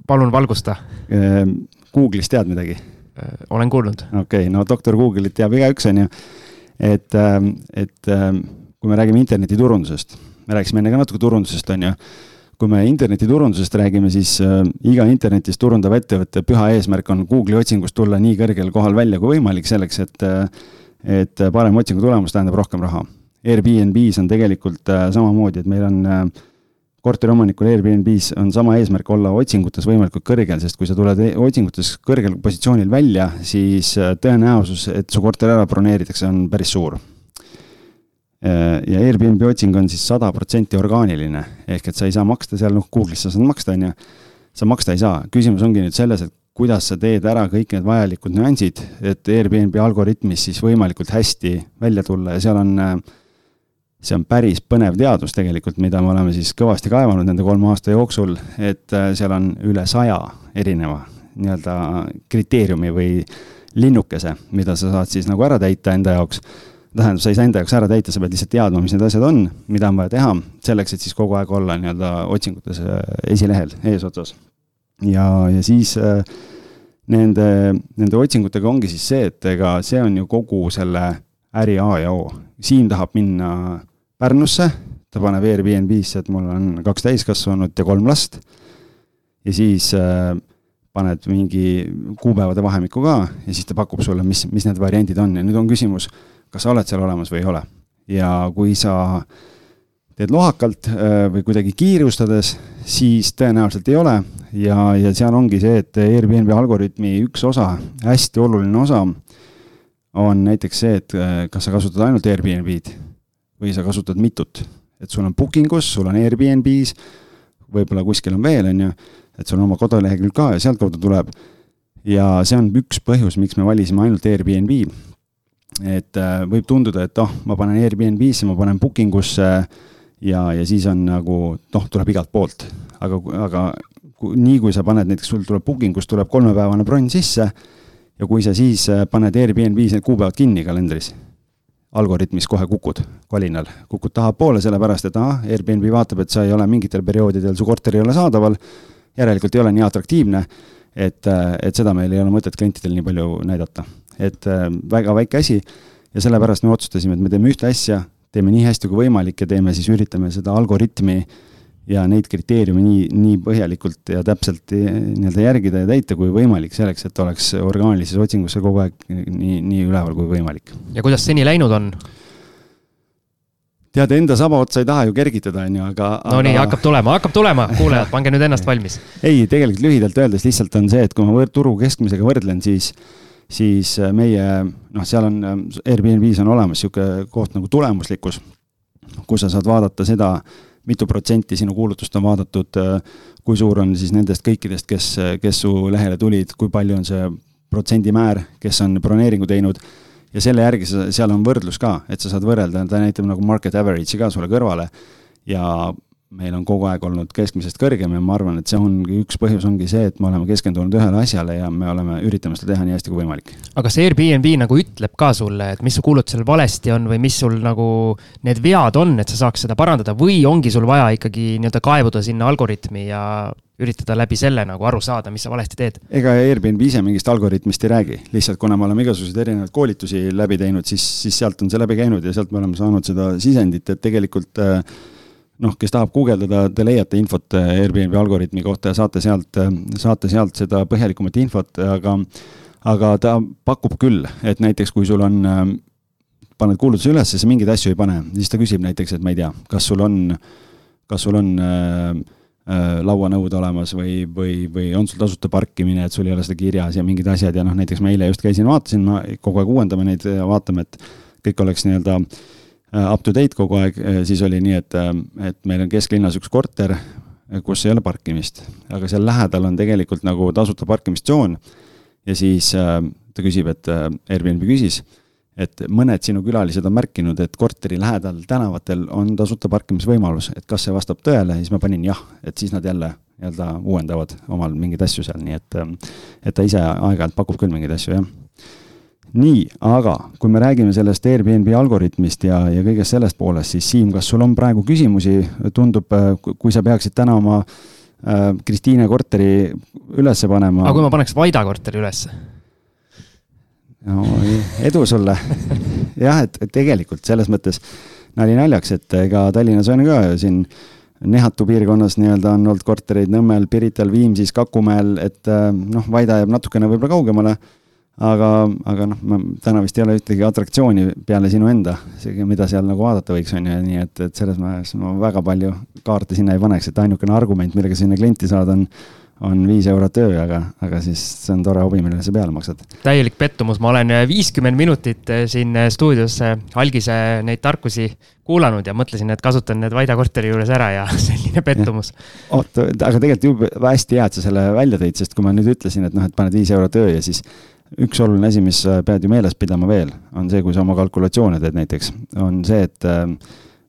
palun valgusta. Ehm, Google'ist tead midagi? Äh, olen kuulnud. okei okay,, no doktor Google'it teab igaüks, on ju. et, et kui me räägime internetiturundusest, me rääkisime enne ka natuke turundusest, on ju kui me internetiturundusest räägime, siis äh, iga internetis turundav ettevõtte püha eesmärk on Google'i otsingust tulla nii kõrgel kohal välja kui võimalik, selleks et, äh, et parem otsingu tulemus tähendab rohkem raha. Airbnb-s on tegelikult äh, samamoodi, et meil on äh, korteriomanikul Airbnb-s on sama eesmärk olla otsingutes võimalikult kõrgel, sest kui sa tuled e-, otsingutes kõrgel positsioonil välja, siis äh, tõenäosus, et su korter ära broneeritakse, on päris suur. Äh, ja Airbnb otsing on siis sada protsenti orgaaniline, ehk et sa ei saa maksta seal, noh, Google'is sa saad maksta, on ju, sa maksta ei saa, küsimus ongi nüüd selles, et kuidas sa teed ära kõik need vajalikud nüansid, et Airbnb algoritmis siis võimalikult hästi välja tulla. Ja seal on äh, see on päris põnev teadus tegelikult, mida me oleme siis kõvasti kaevanud nende kolme aasta jooksul, et äh, seal on üle saja erineva nii-öelda kriteeriumi või linnukese, mida sa saad siis nagu ära täita enda jaoks. Tähendab, sa ei saa enda jaoks ära täita, sa pead lihtsalt teadma, mis need asjad on, mida on vaja teha, selleks, et siis kogu aeg olla nii-öelda otsingutes äh, esilehel eesotsas. ja, ja siis äh, nende, nende otsingutega ongi siis see, et ega see on ju kogu selle äri A ja O. Siim tahab minna Pärnusse, ta paneb Airbnb-sse, et mul on kaks täiskasvanut ja kolm last. ja siis äh, paned mingi kuupäevade vahemikku ka ja siis ta pakub sulle, mis, mis need variandid on ja nüüd on küsimus, kas sa oled seal olemas või ei ole. ja kui sa teed lohakalt äh, või kuidagi kiirustades, siis tõenäoliselt ei ole ja, ja seal ongi see, et Airbnb algoritmi üks osa, hästi oluline osa on näiteks see, et äh, kas sa kasutad ainult Airbnb-d või sa kasutad mitut. et sul on booking us, sul on Airbnb-s, võib-olla kuskil on veel, on ju, et sul on oma kodulehekülg ka ja sealtkaudu tuleb. ja see on üks põhjus, miks me valisime ainult Airbnb. Et äh, võib tunduda, et oh, ma panen Airbnb-sse, ma panen booking usse ja, ja siis on nagu noh, tuleb igalt poolt, aga, aga kui, nii kui sa paned, näiteks sul tuleb booking us tuleb kolmepäevane bronn sisse ja kui sa siis äh, paned Airbnb-s need kuupäevad kinni kalendris, algoritmis kohe kukud kolinal, kukud tahapoole, sellepärast et ahah, Airbnb vaatab, et sa ei ole mingitel perioodidel, su korter ei ole saadaval, järelikult ei ole nii atraktiivne, et, äh, et seda meil ei ole mõtet klientidel nii palju näidata. Et äh, väga väike asi ja sellepärast me otsustasime, et me teeme ühte asja, teeme nii hästi kui võimalik ja teeme siis, üritame seda algoritmi äh, ja neid kriteeriume nii, nii põhjalikult ja täpselt eh, nii-öelda järgida ja täita kui võimalik, selleks et oleks orgaanilises otsingus see kogu aeg nii, nii üleval kui võimalik. ja kuidas seni läinud on? tead, enda saba otsa ei taha ju kergitada, on ju, aga. no aga... nii, hakkab tulema, hakkab tulema, kuulajad, pange nüüd ennast valmis. ei, tegelikult lühidalt öeldes lihtsalt on see, et kui ma turu keskmisega võrdlen, siis, siis meie noh, seal on Airbnb-s on olemas niisugune koht nagu tulemuslikkus, kus sa saad vaadata seda, mitu protsenti sinu kuulutust on vaadatud, kui suur on siis nendest kõikidest, kes, kes su lehele tulid, kui palju on see protsendimäär, kes on broneeringu teinud. Ja selle järgi sa, seal on võrdlus ka, et sa saad võrrelda, ta näitab nagu market average'i ka sulle kõrvale. Ja meil on kogu aeg olnud keskmisest kõrgem ja ma arvan, et see ongi üks põhjus ongi see, et me oleme keskendunud ühele asjale ja me oleme, üritame seda teha nii hästi kui võimalik. aga kas Airbnb nagu ütleb ka sulle, et mis su kuulutusel valesti on või mis sul nagu need vead on, et sa saaks seda parandada või ongi sul vaja ikkagi nii-öelda kaevuda sinna algoritmi ja üritada läbi selle nagu aru saada, mis sa valesti teed? ega Airbnb ise mingist algoritmist ei räägi, lihtsalt kuna me oleme igasuguseid erinevaid koolitusi läbi teinud, siis, siis sealt on see läbi käinud ja sealt me oleme saanud seda sisendit, et tegelikult äh, noh, kes tahab guugeldada, te leiate infot Airbnb algoritmi kohta ja saate sealt, saate sealt seda põhjalikumat infot, aga aga ta pakub küll, et näiteks kui sul on, paned kuulutuse üles, sa mingeid asju ei pane, siis ta küsib näiteks, et ma ei tea, kas sul on, kas sul on äh, Äh, lauanõud olemas või, või, või on sul tasuta parkimine, et sul ei ole seda kirjas ja mingid asjad ja noh, näiteks ma eile just käisin, vaatasin, ma kogu aeg uuendame neid ja vaatame, et kõik oleks nii-öelda äh, up to date kogu aeg, siis oli nii, et, äh, et meil on kesklinnas üks korter, kus ei ole parkimist, aga seal lähedal on tegelikult nagu tasuta parkimistsoon ja siis ta küsib, et Airbnb küsis et mõned sinu külalised on märkinud, et korteri lähedal tänavatel on tasuta parkimisvõimalus, et kas see vastab tõele, siis ma panin jah, et siis nad jälle nii-öelda uuendavad omal mingeid asju seal, nii et, et ta ise aeg-ajalt pakub küll mingeid asju, jah. Nii, aga kui me räägime sellest Airbnb algoritmist ja, ja kõigest sellest poolest, siis Siim, kas sul on praegu küsimusi, tundub, kui sa peaksid täna oma äh, Kristiine korteri ülesse panema. aga kui ma paneks Vaida korteri ülesse? no edu sulle. jah, et tegelikult selles mõttes nali naljaks, et ega Tallinnas on ka siin Nehatu piirkonnas nii-öelda on olnud kortereid Nõmmel, Pirital, Viimsis, Kakumäel, et äh, noh, Vaida jääb natukene võib-olla kaugemale. Aga, aga noh, ma täna vist ei ole ühtegi atraktsiooni peale sinu enda, mida seal nagu vaadata võiks, on ju, nii et, et selles mõttes ma väga palju kaarte sinna ei paneks, et ainukene argument, millega sinna klienti saada, on on viis eurot öö, aga, aga siis see on tore hobi, millele sa peale maksad. täielik pettumus, ma olen viiskümmend minutit eh, siin eh, stuudios algise neid tarkusi kuulanud ja mõtlesin, et kasutan need Vaida korteri juures ära ja selline pettumus. oot, aga tegelikult jube hästi hea, et sa selle välja tõid, sest kui ma nüüd ütlesin, et noh, et paned viis eurot öö ja siis üks oluline asi, mis pead ju meeles pidama veel, on see, kui sa oma kalkulatsioone teed näiteks, on see, et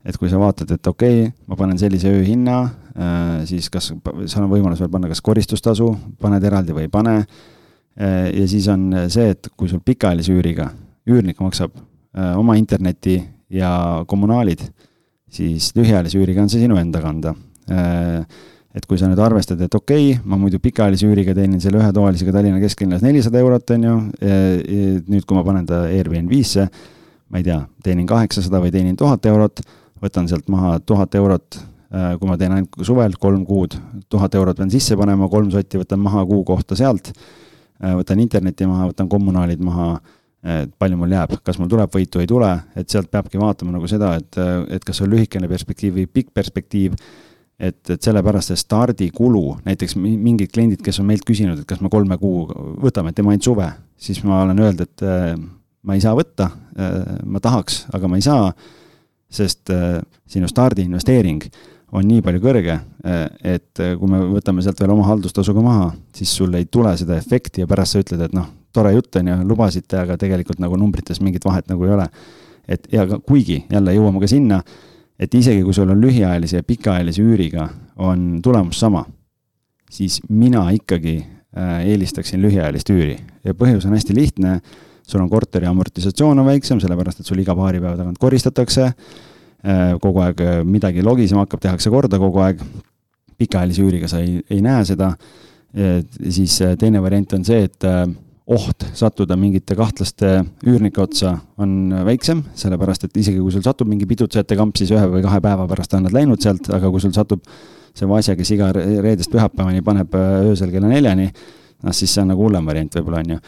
et kui sa vaatad, et okei okay,, ma panen sellise ööhinna, Äh, siis kas, seal on võimalus veel panna kas koristustasu, paned eraldi või ei pane. Äh, ja siis on see, et kui sul pikaajalise üüriga, üürnik maksab äh, oma interneti ja kommunaalid, siis lühiajalise üüriga on see sinu enda kanda. Et kui sa nüüd arvestad, et okei okay,, ma muidu pikaajalise üüriga teenin selle ühetoalisega Tallinna kesklinnas nelisada eurot, on ju, nüüd kui ma panen ta Airbnb-sse, ma ei tea, teenin kaheksasada või teenin tuhat eurot, võtan sealt maha tuhat eurot Äh, kui ma teen ainult suvel kolm kuud, tuhat eurot pean sisse panema, kolm sotti võtan maha kuu kohta sealt, äh, võtan interneti maha, võtan kommunaalid maha, et palju mul jääb, kas mul tuleb võitu, ei tule, et sealt peabki vaatama nagu seda, et, et kas on lühikene perspektiiv või pikk perspektiiv, et, et sellepärast see stardikulu, näiteks mingid kliendid, kes on meilt küsinud, et kas me kolme kuu võtame, teeme ainult suve, siis ma olen öelnud, et äh, ma ei saa võtta, ma tahaks, aga ma ei saa, sest sinu stardiinvesteering on nii palju kõrge, et kui me võtame sealt veel oma haldustasuga maha, siis sul ei tule seda efekti ja pärast sa ütled, et noh, tore jutt on ju, lubasite, aga tegelikult nagu numbrites mingit vahet nagu ei ole. et ja kuigi jälle jõuame ka sinna, et isegi kui sul on lühiajalise ja pikaajalise üüriga on tulemus sama, siis mina ikkagi äh, eelistaksin lühiajalist üüri ja põhjus on hästi lihtne, sul on korteri amortisatsioon on väiksem, sellepärast et sul iga paari päeva tagant koristatakse Äh, kogu aeg äh, midagi logisema hakkab, tehakse korda kogu aeg. pikaajalise üüriga sa ei, ei näe seda. siis teine variant on see, et oht sattuda mingite kahtlaste üürnike otsa on väiksem, sellepärast et isegi kui sul satub mingi pidutsejate kamp, siis ühe või kahe päeva pärast on nad läinud sealt, aga kui sul satub see Vasja, kes iga reedest pühapäevani paneb öösel kella neljani, noh siis see on nagu hullem variant võib-olla, on ju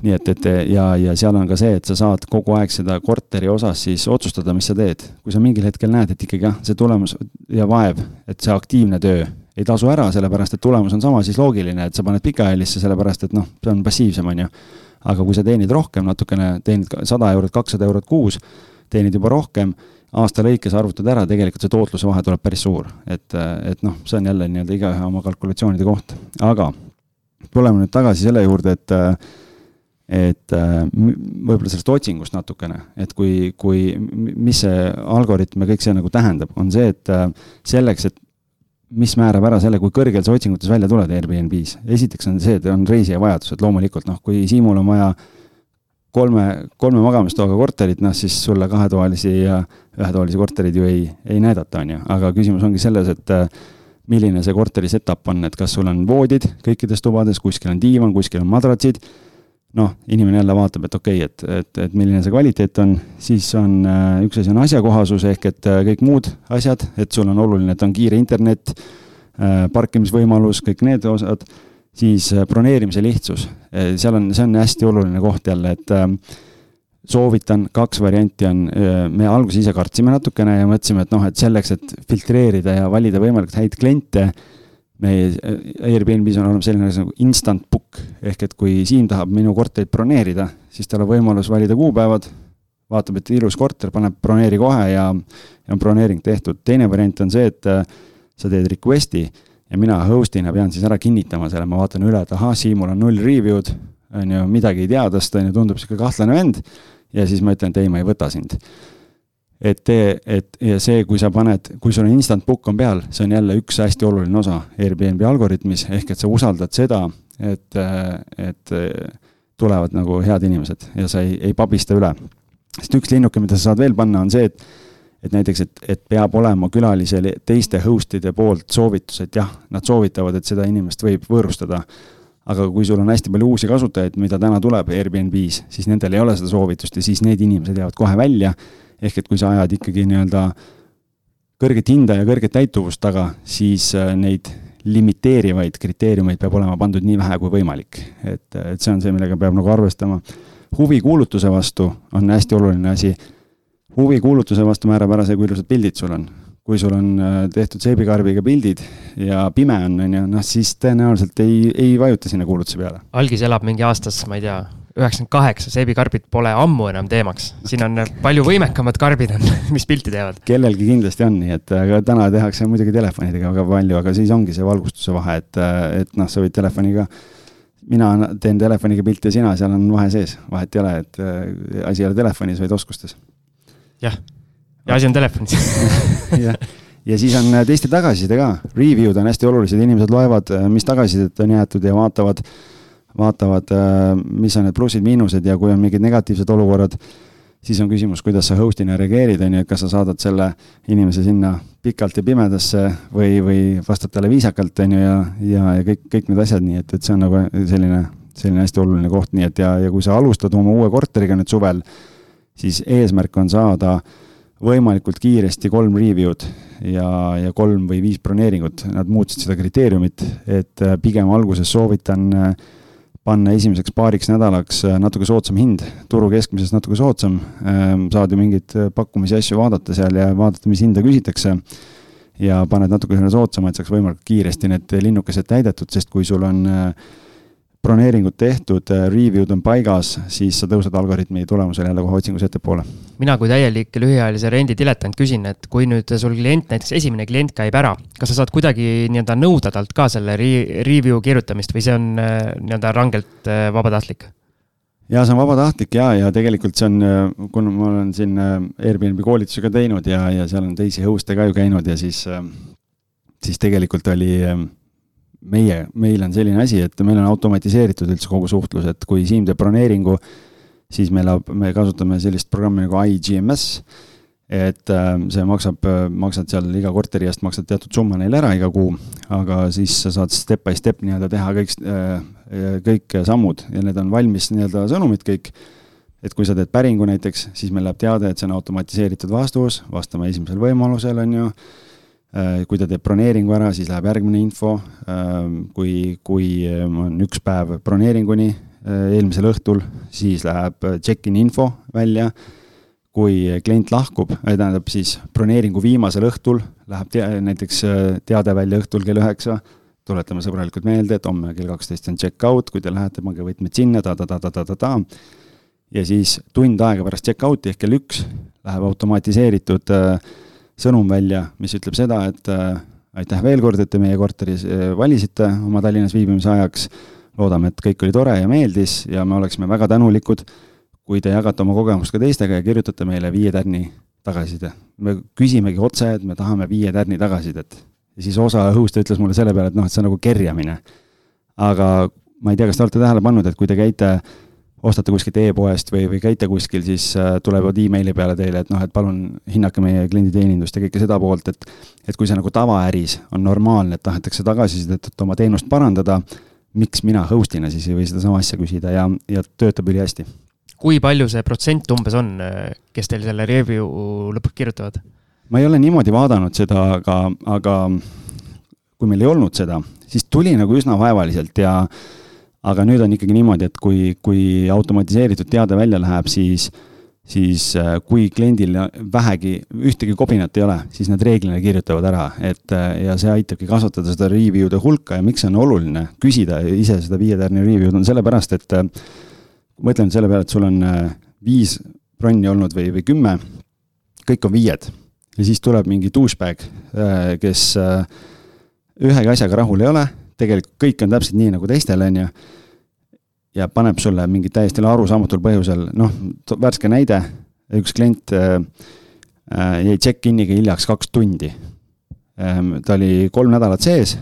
nii et, et ja, ja seal on ka see, et sa saad kogu aeg seda korteri osas siis otsustada, mis sa teed. kui sa mingil hetkel näed, et ikkagi jah, see tulemus ja vaev, et see aktiivne töö ei tasu ära, sellepärast et tulemus on sama, siis loogiline, et sa paned pikaajalisse, sellepärast et noh, see on passiivsem, on ju. aga kui sa teenid rohkem natukene, teenid sada eurot, kakssada eurot kuus, teenid juba rohkem, aasta lõikes arvutad ära, tegelikult see tootluse vahe tuleb päris suur. et, et noh, see on jälle nii-öelda igaühe oma kalkulatsioonide koht, aga tuleme nüüd tagasi selle juurde, et et võib-olla sellest otsingust natukene, et kui, kui, mis see algoritm ja kõik see nagu tähendab, on see, et selleks, et mis määrab ära selle, kui kõrgel sa otsingutes välja tuled Airbnb-s. esiteks on see, et on reisija vajadused, loomulikult noh, kui Siimul on vaja kolme, kolme magamistoaga korterit, noh siis sulle kahetoalisi ja ühetoalisi korterid ju ei, ei näidata, on ju, aga küsimus ongi selles, et äh, milline see korteri setup on, et kas sul on voodid kõikides tubades, kuskil on diivan, kuskil on madratsid noh, inimene jälle vaatab, et okei okay,, et, et, et milline see kvaliteet on, siis on äh, üks asi on asjakohasus ehk et äh, kõik muud asjad, et sul on oluline, et on kiire internet, äh, parkimisvõimalus, kõik need osad. siis broneerimise lihtsus, seal on, see on hästi oluline koht jälle, et äh, soovitan, kaks varianti on, me alguses ise kartsime natukene ja mõtlesime, et noh, et selleks, et filtreerida ja valida võimalikult häid kliente, meie Airbnb-s on olemas selline asi nagu instant book, ehk et kui Siim tahab minu korterit broneerida, siis tal on võimalus valida kuupäevad, vaatab, et ilus korter, paneb broneeri kohe ja, ja on broneering tehtud. teine variant on see, et äh, sa teed request'i ja mina host'ina pean siis ära kinnitama selle, ma vaatan üle, et ahah, Siimul on null review'd, on ju, midagi ei tea tast, on ju, tundub sihuke kahtlane vend ja siis ma ütlen, et ei, ma ei võta sind. Et tee, et ja see, kui sa paned, kui sul on instant book on peal, see on jälle üks hästi oluline osa Airbnb algoritmis, ehk et sa usaldad seda, et, et tulevad nagu head inimesed ja sa ei, ei pabista üle. sest üks linnuke, mida sa saad veel panna, on see, et et näiteks, et, et peab olema külalisel teiste host'ide poolt soovitus, et jah, nad soovitavad, et seda inimest võib võõrustada aga kui sul on hästi palju uusi kasutajaid, mida täna tuleb Airbnb-s, siis nendel ei ole seda soovitust ja siis need inimesed jäävad kohe välja. Ehk et kui sa ajad ikkagi nii-öelda kõrget hinda ja kõrget täituvust taga, siis äh, neid limiteerivaid kriteeriumeid peab olema pandud nii vähe kui võimalik. et, et see on see, millega peab nagu arvestama. huvikuulutuse vastu on hästi oluline asi. huvikuulutuse vastu määrab ära see, kui ilusad pildid sul on kui sul on äh, tehtud seebikarbiga pildid ja pime on, on ju, noh siis tõenäoliselt ei, ei vajuta sinna kuulutuse peale. algis elab mingi aastas, ma ei tea, üheksakümmend kaheksa, seebikarbid pole ammu enam teemaks. siin on palju võimekamad karbid on, mis pilti teevad. kellelgi kindlasti on, nii et aga täna tehakse muidugi telefonidega väga palju, aga siis ongi see valgustuse vahe, et, et noh, sa võid telefoniga mina teen telefoniga pilti ja sina, seal on vahe sees, vahet ei ole, et äh, asi ei ole telefonis, vaid oskustes. jah ja asi on telefonis jah, ja siis on äh, teiste tagasiside ka, review'd on hästi olulised, inimesed loevad, äh, mis tagasisidet on jäetud ja vaatavad, vaatavad, äh, mis on need plussid-miinused ja kui on mingid negatiivsed olukorrad, siis on küsimus, kuidas sa host'ina reageerid, on ju, et kas sa saadad selle inimese sinna pikalt ja pimedasse või, või vastad talle viisakalt, on ju, ja, ja, ja kõik, kõik need asjad, nii et, et see on nagu selline, selline hästi oluline koht, nii et ja, ja kui sa alustad oma uue korteriga nüüd suvel, siis eesmärk on saada võimalikult kiiresti kolm review'd ja, ja kolm või viis broneeringut, nad muutsid seda kriteeriumit, et äh, pigem alguses soovitan äh, panna esimeseks paariks nädalaks äh, natuke soodsam hind, turu keskmisest natuke soodsam, ähm, saad ju mingeid pakkumisi, asju vaadata seal ja vaadata, mis hinda küsitakse, ja paned natuke soodsama, et saaks võimalikult kiiresti need linnukesed täidetud, sest kui sul on äh, broneeringud tehtud, äh, review'd on paigas, siis sa tõused algoritmi tulemusel jälle kohe otsingus ettepoole. mina kui täielik lühiajalise rendi diletant küsin, et kui nüüd sul klient, näiteks esimene klient käib ära, kas sa saad kuidagi nii-öelda nõuda talt ka selle re review kirjutamist või see on äh, nii-öelda rangelt äh, vabatahtlik? ja see on vabatahtlik ja, ja tegelikult see on, kuna ma olen siin Airbnb koolitusi ka teinud ja, ja seal on teisi host'e ka ju käinud ja siis, siis tegelikult oli meie, meil on selline asi, et meil on automatiseeritud üldse kogu suhtlus, et kui Siim teeb broneeringu, siis meil, me kasutame sellist programmi nagu iGMS, et äh, see maksab, maksad seal iga korteri eest, maksad teatud summa neile ära iga kuu, aga siis sa saad step by step nii-öelda teha kõik, äh, kõik sammud ja need on valmis nii-öelda sõnumid kõik. et kui sa teed päringu näiteks, siis meil läheb teade, et see on automatiseeritud vastus, vastame esimesel võimalusel, on ju Äh, kui ta teeb broneeringu ära, siis läheb järgmine info. Ähm, kui, kui on üks päev broneeringuni äh, eelmisel õhtul, siis läheb check-in info välja. kui klient lahkub, äh, tähendab siis broneeringu viimasel õhtul läheb te näiteks teade välja õhtul kell üheksa. tuletame sõbralikult meelde, et homme kell kaksteist on check-out, kui te lähete, pange võtmed sinna ta, ta, ta, ta, ta, ta, ta. ja siis tund aega pärast check-out'i ehk kell üks läheb automatiseeritud äh, sõnum välja, mis ütleb seda, et äh, aitäh veel kord, et te meie korteris äh, valisite oma Tallinnas viibimise ajaks. loodame, et kõik oli tore ja meeldis ja me oleksime väga tänulikud, kui te jagate oma kogemust ka teistega ja kirjutate meile viie tärni tagasiside. me küsimegi otse, et me tahame viie tärni tagasisidet. ja siis osa õhust ütles mulle selle peale, et noh, et see on nagu kerjamine. aga ma ei tea, kas te olete tähele pannud, et kui te käite ostate kuskilt e-poest või, või käite kuskil, siis äh, tulevad emaili peale teile, et noh, et palun hinnake meie klienditeenindust ja kõike seda poolt, et et kui see nagu tavaäris on normaalne, et tahetakse tagasisidet, et oma teenust parandada, miks mina host'ina siis ei või sedasama asja küsida ja, ja töötab ülihästi. kui palju see protsent umbes on, kes teil selle review lõpuks kirjutavad? ma ei ole niimoodi vaadanud seda, aga, aga kui meil ei olnud seda, siis tuli nagu üsna vaevaliselt ja aga nüüd on ikkagi niimoodi, et kui, kui automatiseeritud teade välja läheb, siis siis äh, kui kliendil vähegi ühtegi kobinat ei ole, siis nad reeglina kirjutavad ära, et äh, ja see aitabki kasvatada seda review'de hulka ja miks see on oluline küsida ise seda viie tärni review'd on sellepärast, et äh, mõtlen selle peale, et sul on viis bronni olnud või, või kümme, kõik on viied. Ja siis tuleb mingi douchebag, kes ühegi asjaga rahul ei ole, tegelikult kõik on täpselt nii nagu teistel, on ju ja paneb sulle mingi täiesti arusaamatul põhjusel, noh, värske näide, üks klient äh, äh, jäi check-in'iga hiljaks kaks tundi ähm,. ta oli kolm nädalat sees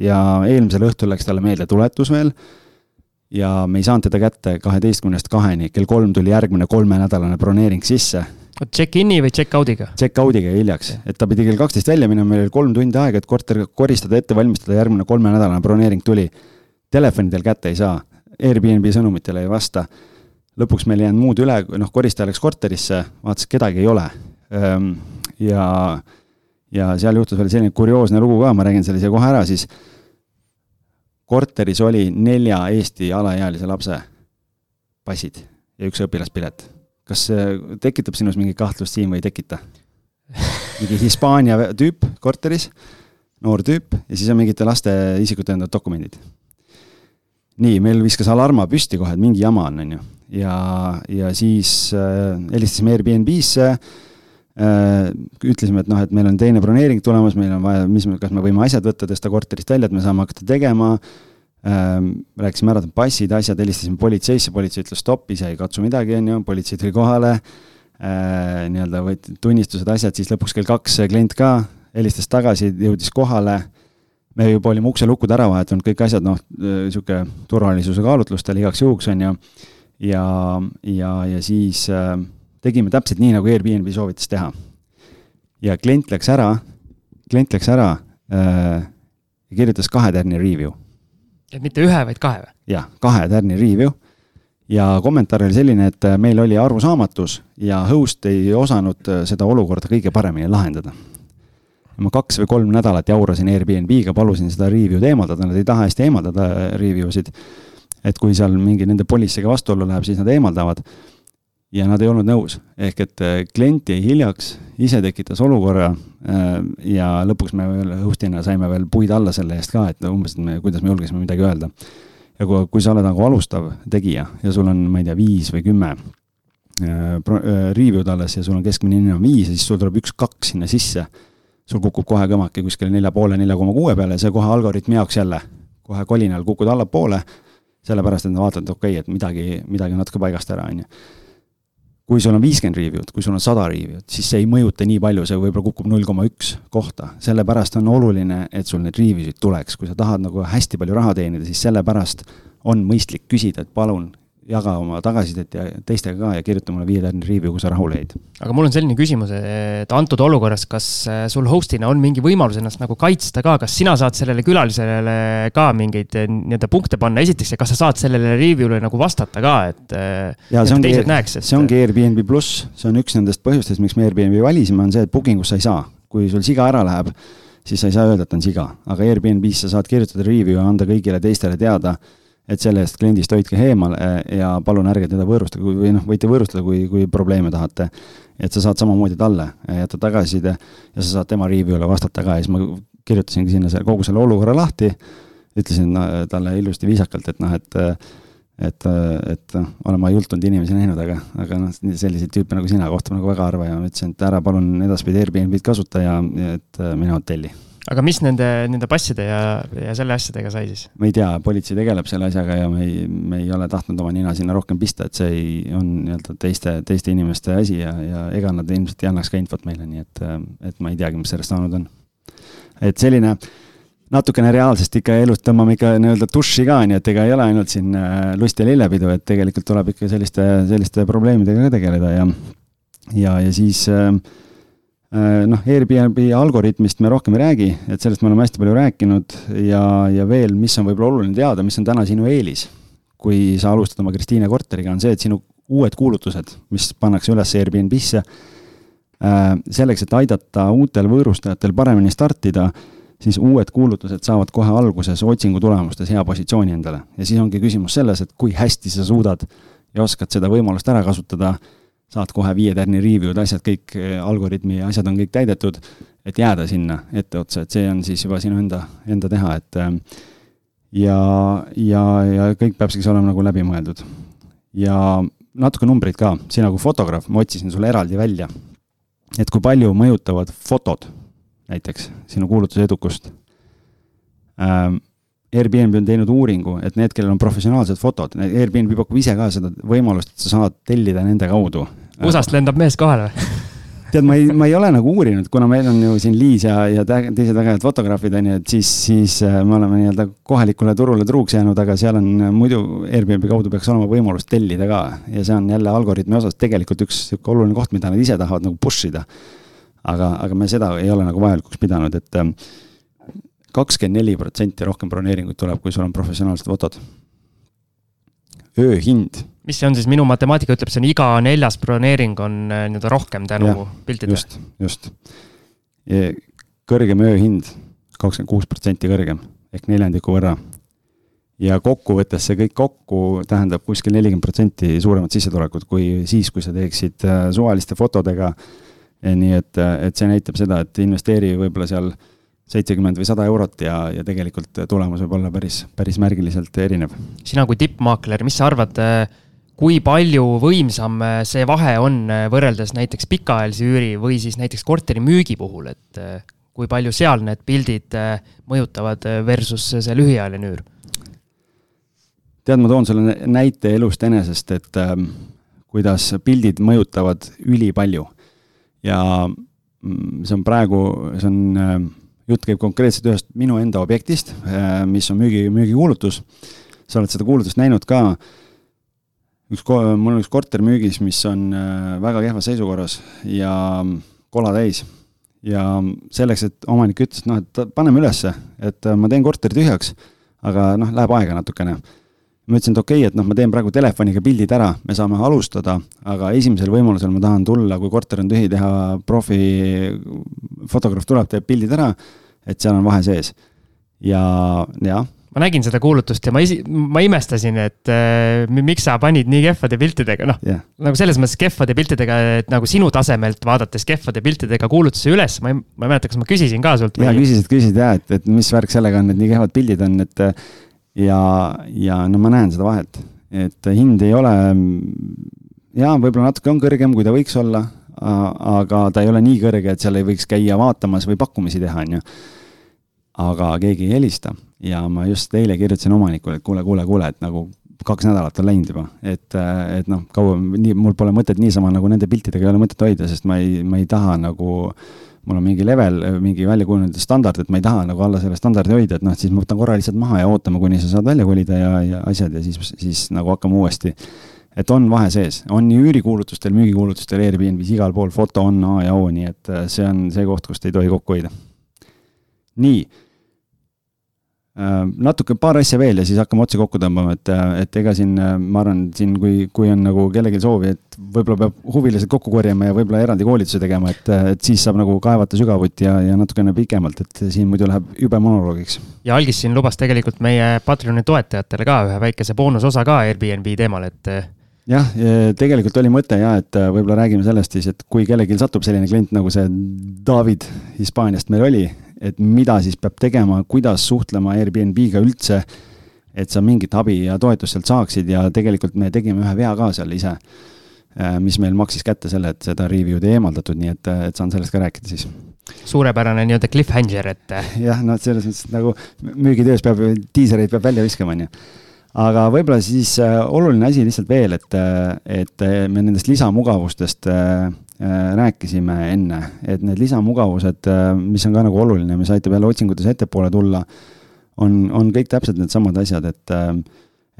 ja eelmisel õhtul läks talle meeldetuletus veel ja me ei saanud teda kätte kaheteistkümnest kaheni, kell kolm tuli järgmine kolmenädalane broneering sisse. Check-in'i või check-out'iga? Check-out'iga hiljaks, et ta pidi kell kaksteist välja minema, meil oli kolm tundi aega, et korter koristada, ette valmistada, järgmine kolmenädalane broneering tuli. Telefonidel kätte ei saa Airbnb sõnumitele ei vasta. lõpuks meil ei jäänud muud üle, noh, koristaja läks korterisse, vaatas, kedagi ei ole. Ehm, ja, ja seal juhtus veel selline kurioosne lugu ka, ma räägin selle siia kohe ära siis. korteris oli nelja Eesti alaealise lapse passid ja üks õpilaspilet. Kas see tekitab sinus mingit kahtlust siin või ei tekita? mingi Hispaania tüüp korteris, noor tüüp ja siis on mingite laste isikut tõendavad dokumendid nii, meil viskas alarma püsti kohe, et mingi jama on, on ju. ja, ja siis äh, helistasime Airbnb-sse äh,, ütlesime, et noh, et meil on teine broneering tulemas, meil on vaja, mis, kas me võime asjad võtta, tõsta korterist välja, et me saame hakata tegema äh,. Rääkisime ära passid, asjad, helistasime politseisse, politsei ütles stopp, ise ei katsu midagi, on ju, politsei tuli kohale äh,, nii-öelda võeti tunnistused, asjad, siis lõpuks kell kaks klient ka helistas tagasi, jõudis kohale me juba olime ukselukud ära vahetanud, kõik asjad, noh, niisugune turvalisuse kaalutlustel igaks juhuks, on ju, ja, ja, ja siis äh, tegime täpselt nii, nagu Airbnb soovitas teha. ja klient läks ära, klient läks ära äh, ja kirjutas kahe tärni review. Et mitte ühe, vaid kahe või? jah, kahe tärni review ja kommentaar oli selline, et meil oli arusaamatus ja host ei osanud seda olukorda kõige paremini lahendada ma kaks või kolm nädalat jaurasin Airbnb-ga, palusin seda review'd eemaldada, nad ei taha hästi eemaldada äh, review sid. et kui seal mingi nende policy'ga vastuollu läheb, siis nad eemaldavad. Ja nad ei olnud nõus, ehk et äh, klient jäi hiljaks, ise tekitas olukorra äh, ja lõpuks me veel host'ina saime veel puid alla selle eest ka, et umbes, et me, kuidas me julgesime midagi öelda. ja kui, kui sa oled nagu alustav tegija ja sul on, ma ei tea, viis või kümme review'd alles ja sul on keskmine hinne on viis ja siis sul tuleb üks-kaks sinna sisse sul kukub kohe kõmake kuskile nelja poole, nelja koma kuue peale ja see kohe algoritmi jaoks jälle, kohe kolinal kukud allapoole, sellepärast et nad vaatavad, okei okay,, et midagi, midagi on natuke paigast ära, on ju. Kui sul on viiskümmend review'd, kui sul on sada review'd, siis see ei mõjuta nii palju, see võib-olla kukub null koma üks kohta, sellepärast on oluline, et sul neid review'sid tuleks, kui sa tahad nagu hästi palju raha teenida, siis sellepärast on mõistlik küsida, et palun jaga oma tagasisidet ja teistega ka ja kirjuta mulle viietärni review, kui sa rahule jäid. aga mul on selline küsimus, et antud olukorras, kas äh, sul host'ina on mingi võimalus ennast nagu kaitsta ka, kas sina saad sellele külalisele ka mingeid äh, nii-öelda punkte panna, esiteks, ja kas sa saad sellele review'le nagu vastata ka, et. Äh, ja see ongi, see ongi Airbnb pluss, see on üks nendest põhjustest, miks me Airbnb valisime, on see, et booking us sa ei saa, kui sul siga ära läheb, siis sa ei saa öelda, et on siga, aga Airbnb-s sa saad kirjutada review ja anda kõigile teistele teada et selle eest kliendist hoidke eemal eh, ja palun ärge teda võõrustage või noh, võite võõrustada, kui, kui probleeme tahate. et sa saad samamoodi talle jätta tagasiside ja sa saad tema review'le vastata ka. Ja siis ma kirjutasingi sinna selle, kogu selle olukorra lahti, ütlesin no, talle ilusti viisakalt, et noh, et et, et olen ma jultunud inimesi näinud, aga, aga noh, selliseid tüüpe nagu sina kohtab nagu väga harva. Ja ma ütlesin, et ära palun edaspidi Airbnb-d kasuta ja, et mine hotelli aga mis nende, nende passide ja, ja selle asjadega sai siis? ma ei tea, politsei tegeleb selle asjaga ja me ei, me ei ole tahtnud oma nina sinna rohkem pista, et see ei, on nii-öelda teiste, teiste inimeste asi ja, ja ega nad ilmselt ei annaks ka infot meile, nii et, et ma ei teagi, mis sellest saanud on. et selline natukene reaalsest ikka elust tõmbame ikka nii-öelda duši ka, nii et ega ei ole ainult siin äh, lust ja lillepidu, et tegelikult tuleb ikka selliste, selliste probleemidega ka tegeleda ja, ja, ja siis äh, noh, Airbnb algoritmist me rohkem ei räägi, et sellest me oleme hästi palju rääkinud ja, ja veel, mis on võib-olla oluline teada, mis on täna sinu eelis, kui sa alustad oma Kristiine korteriga, on see, et sinu uued kuulutused, mis pannakse üles Airbnb-sse, äh, selleks, et aidata uutel võõrustajatel paremini startida, siis uued kuulutused saavad kohe alguses otsingu tulemustes hea positsiooni endale. ja siis ongi küsimus selles, et kui hästi sa suudad ja oskad seda võimalust ära kasutada, saad kohe viie tärni review'd, asjad kõik, algoritmi asjad on kõik täidetud, et jääda sinna etteotsa, et see on siis juba sinu enda, enda teha, et ja, ja, ja kõik peab siis olema nagu läbimõeldud. ja natuke numbreid ka, sina kui fotograaf, ma otsisin sulle eraldi välja, et kui palju mõjutavad fotod näiteks sinu kuulutuse edukust ähm,. Airbnb on teinud uuringu, et need, kellel on professionaalsed fotod, Airbnb pakub ise ka seda võimalust, et sa saad tellida nende kaudu. USA-st lendab mees kohale tead, ma ei, ma ei ole nagu uurinud, kuna meil on ju siin Liis ja, ja teised ägedad fotograafid on ju, et siis, siis äh, me oleme nii-öelda kohalikule turule truuks jäänud, aga seal on äh, muidu Airbnb kaudu peaks olema võimalus tellida ka. ja see on jälle algoritmi osas tegelikult üks sihuke oluline koht, mida nad ise tahavad nagu push ida. aga, aga me seda ei ole nagu vajalikuks pidanud, et ähm, kakskümmend neli protsenti rohkem broneeringuid tuleb, kui sul on professionaalsed fotod. ööhind mis see on siis, minu matemaatika ütleb, see on iga neljas broneering on äh, nii-öelda rohkem tänu piltidele. just, just. kõrgem ööhind, kakskümmend kuus protsenti kõrgem ehk neljandiku võrra. ja kokkuvõttes see kõik kokku tähendab kuskil nelikümmend protsenti suuremat sissetulekut kui siis, kui sa teeksid äh, suvaliste fotodega. nii et, et see näitab seda, et investeeri võib-olla seal seitsekümmend või sada eurot ja, ja tegelikult tulemus võib olla päris, päris märgiliselt erinev. sina kui tippmaakler, mis sa arvad kui palju võimsam see vahe on võrreldes näiteks pikaajalise üüri või siis näiteks korteri müügi puhul, et kui palju seal need pildid mõjutavad versus see lühiajaline üür? tead, ma toon sulle näite elust enesest, et äh, kuidas pildid mõjutavad ülipalju. ja mm, see on praegu, see on äh,, jutt käib konkreetselt ühest minu enda objektist äh,, mis on müügi, müügikuulutus. sa oled seda kuulutust näinud ka üks, mul on üks korter müügis, mis on äh, väga kehvas seisukorras ja kola täis. ja selleks, et omanik ütles, et noh, et paneme ülesse, et äh, ma teen korteri tühjaks, aga noh, läheb aega natukene. Ma ütlesin, et okei okay,, et noh, ma teen praegu telefoniga pildid ära, me saame alustada, aga esimesel võimalusel ma tahan tulla, kui korter on tühi, teha profi, fotograaf tuleb, teeb pildid ära, et seal on vahe sees. ja jah ma nägin seda kuulutust ja ma isi-, ma imestasin, et äh, miks sa panid nii kehvade piltidega, noh yeah.. nagu selles mõttes kehvade piltidega, et nagu sinu tasemelt vaadates kehvade piltidega kuulutuse üles, ma ei, ma ei mäleta, kas ma küsisin ka sult. jaa, küsisid, küsisid jaa, et, et mis värk sellega on, et nii kehvad pildid on, et ja, ja no ma näen seda vahet, et hind ei ole, jaa, võib-olla natuke on kõrgem, kui ta võiks olla, aga ta ei ole nii kõrge, et seal ei võiks käia vaatamas või pakkumisi teha, on ju. aga keegi ei helista. Ja ma just eile kirjutasin omanikule, et kuule, kuule, kuule, et nagu kaks nädalat on läinud juba, et, et noh, kauem, nii, mul pole mõtet niisama nagu nende piltidega ei ole mõtet hoida, sest ma ei, ma ei taha nagu, mul on mingi level, mingi välja kujunenud standard, et ma ei taha nagu alla selle standardi hoida, et noh, siis ma võtan korra lihtsalt maha ja ootame, kuni sa saad välja kolida ja, ja asjad ja siis, siis nagu hakkame uuesti. et on vahe sees, on nii üürikuulutustel, müügikuulutustel, Airbnb-s, igal pool foto on A ja O, nii et see on see koht, kust ei tohi kokku hoida. nii Äh, natuke paar asja veel ja siis hakkame otsi kokku tõmbama, et, et ega siin, äh, ma arvan, siin kui, kui on nagu kellelgi soovi, et võib-olla peab huvilised kokku korjama ja võib-olla eraldi koolituse tegema, et, et siis saab nagu kaevata sügavuti ja, ja natukene pikemalt, et siin muidu läheb jube monoloogiks. ja Algis siin lubas tegelikult meie Patreoni toetajatele ka ühe väikese boonusosa ka Airbnb teemal, et äh, jah, tegelikult oli mõte ja, et võib-olla räägime sellest siis, et kui kellelgi satub selline klient, nagu see David Hispaaniast meil oli, et mida siis peab tegema, kuidas suhtlema Airbnb-ga üldse, et sa mingit abi ja toetust sealt saaksid ja tegelikult me tegime ühe vea ka seal ise, äh, mis meil maksis kätte selle, et seda review'd ei eemaldatud, nii et, et saan sellest ka rääkida siis. suurepärane nii-öelda cliffhanger, et. jah, noh, selles mõttes nagu müügitöös peab, diisereid peab välja viskama, on ju aga võib-olla siis äh, oluline asi lihtsalt veel, et, et me nendest lisamugavustest äh, Äh, rääkisime enne, et need lisamugavused, äh, mis on ka nagu oluline, mis aitab jälle otsingutes ettepoole tulla, on, on kõik täpselt needsamad asjad, et äh,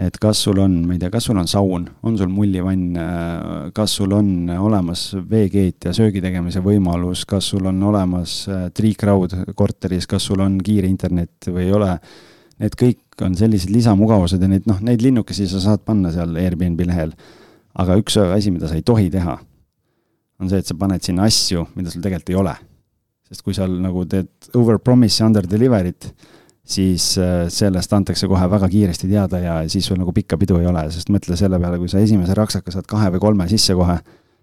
et kas sul on, ma ei tea, kas sul on saun, on sul mullivann, kas sul on olemas veekeet ja söögi tegemise võimalus, kas sul on olemas triikraud korteris, kas sul on kiire internet või ei ole, need kõik on sellised lisamugavused ja neid, noh, neid linnukesi sa saad panna seal Airbnb lehel. aga üks asi, mida sa ei tohi teha on see, et sa paned sinna asju, mida sul tegelikult ei ole. sest kui seal nagu teed over promise, under delivery't, siis äh, sellest antakse kohe väga kiiresti teada ja siis sul nagu pikka pidu ei ole, sest mõtle selle peale, kui sa esimese raksaka saad kahe või kolme sisse kohe,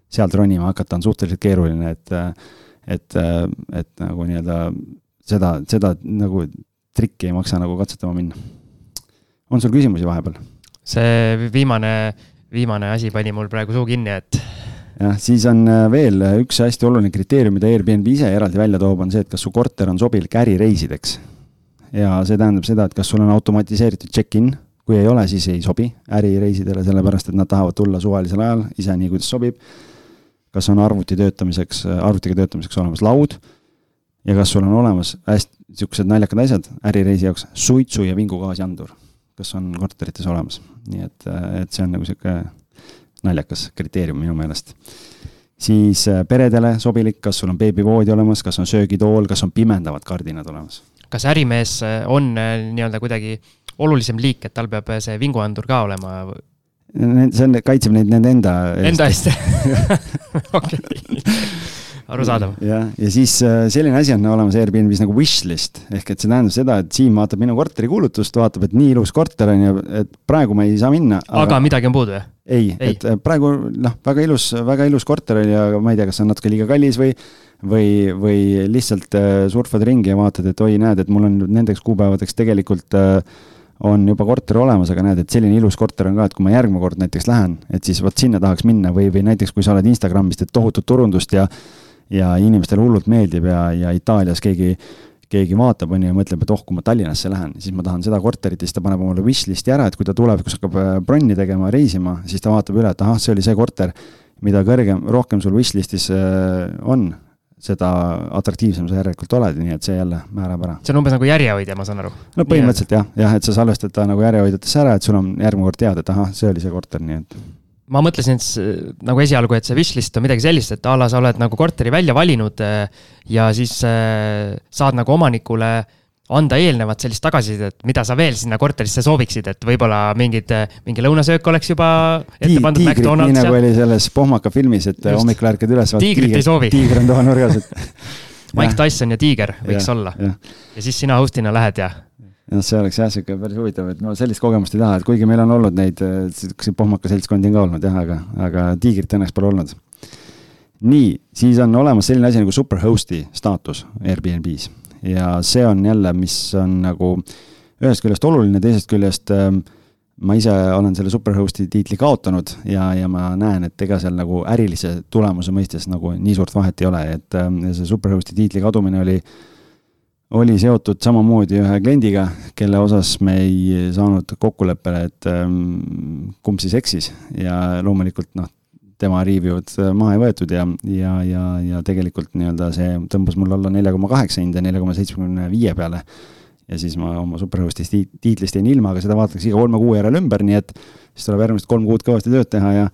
sealt ronima hakata on suhteliselt keeruline, et et, et nagu nii-öelda seda, seda nagu trikki ei maksa nagu katsetama minna. on sul küsimusi vahepeal? see viimane, viimane asi pani mul praegu suu kinni, et jah, siis on äh, veel üks hästi oluline kriteerium, mida Airbnb ise eraldi välja toob, on see, et kas su korter on sobilik ärireisideks. ja see tähendab seda, et kas sul on automatiseeritud check-in, kui ei ole, siis ei sobi ärireisidele, sellepärast et nad tahavad tulla suvalisel ajal, ise nii, kuidas sobib. kas on arvuti töötamiseks, arvutiga töötamiseks olemas laud? Ja kas sul on olemas hästi niisugused naljakad asjad ärireisi jaoks, suitsu- ja vingugaasiandur, kas on korterites olemas, nii et, et see on nagu niisugune naljakas kriteerium minu meelest. siis äh, peredele sobilik, kas sul on beebivoodi olemas, kas on söögitool, kas on pimendavad kardinad olemas? kas ärimees äh, on äh, nii-öelda kuidagi olulisem liik, et tal peab see vinguandur ka olema? see on, kaitseb neid nende enda eest. Enda eest okei arusaadav. jah, ja siis selline asi on olemas Airbnb-s nagu wishlist ehk et see tähendab seda, et Siim vaatab minu korteri kuulutust, vaatab, et nii ilus korter on ju, et praegu ma ei saa minna. aga midagi on puudu, jah? Ei, ei., et äh, praegu noh, väga ilus, väga ilus korter oli, aga ma ei tea, kas see on natuke liiga kallis või või, või lihtsalt äh, surfad ringi ja vaatad, et oi, näed, et mul on nendeks kuupäevadeks tegelikult äh, on juba korter olemas, aga näed, et selline ilus korter on ka, et kui ma järgmine kord näiteks lähen, et siis vot sinna tahaks minna või, või näiteks kui sa oled Instagramis, teed tohutut turundust ja ja inimestele hullult meeldib ja, ja Itaalias keegi, keegi vaatab, on ju, ja mõtleb, et oh, kui ma Tallinnasse lähen, siis ma tahan seda korterit ja siis ta paneb omale wishlist'i ära, et kui ta tulevikus hakkab äh, bronni tegema, reisima, siis ta vaatab üle, et ahah, see oli see korter, mida kõrgem, rohkem sul wishlist'is äh, on, seda atraktiivsem sa järelikult oled, nii et see jälle määrab ära. see on umbes nagu järjehoidja, ma saan aru? no põhimõtteliselt jah, jah, et sa salvestad ta nagu järjehoidjatesse ära, et sul on järgmine kord teada, et ahah, see oli see korter, nii et ma mõtlesin, et nagu esialgu, et see wishlist on midagi sellist, et a la sa oled nagu korteri välja valinud äh, ja siis äh, saad nagu omanikule anda eelnevat sellist tagasisidet, mida sa veel sinna korterisse sooviksid, et võib-olla mingid, mingi lõunasöök oleks juba ette pandud Tiigrit, nii nagu oli selles Pohmaka filmis, et hommikul ärkad üles. tiigrit ei soovi. tiiger on toanurgas, et Mike Tyson ja tiiger võiks ja, olla. ja siis sina host'ina lähed ja noh, see oleks jah, sihuke päris huvitav, et no sellist kogemust ei taha, et kuigi meil on olnud neid, sihukeseid pohmaka seltskondi on ka olnud jah, aga, aga tiigrit õnneks pole olnud. nii, siis on olemas selline asi nagu superhost'i staatus Airbnb-s ja see on jälle, mis on nagu ühest küljest oluline, teisest küljest äh, ma ise olen selle superhost'i tiitli kaotanud ja, ja ma näen, et ega seal nagu ärilise tulemuse mõistes nagu nii suurt vahet ei ole, et äh, see superhost'i tiitli kadumine oli äh, oli seotud samamoodi ühe kliendiga, kelle osas me ei saanud kokkuleppele, et ähm, kumb siis eksis ja loomulikult noh, tema review'd maha ei võetud ja, ja, ja, ja tegelikult nii-öelda see tõmbas mul alla nelja koma kaheksa hinde nelja koma seitsmekümne viie peale. ja siis ma oma superhost'ist tiitlist jäin ilma, aga seda vaadatakse iga kolme kuu järel ümber, nii et siis tuleb järgmised kolm kuud kõvasti tööd teha ja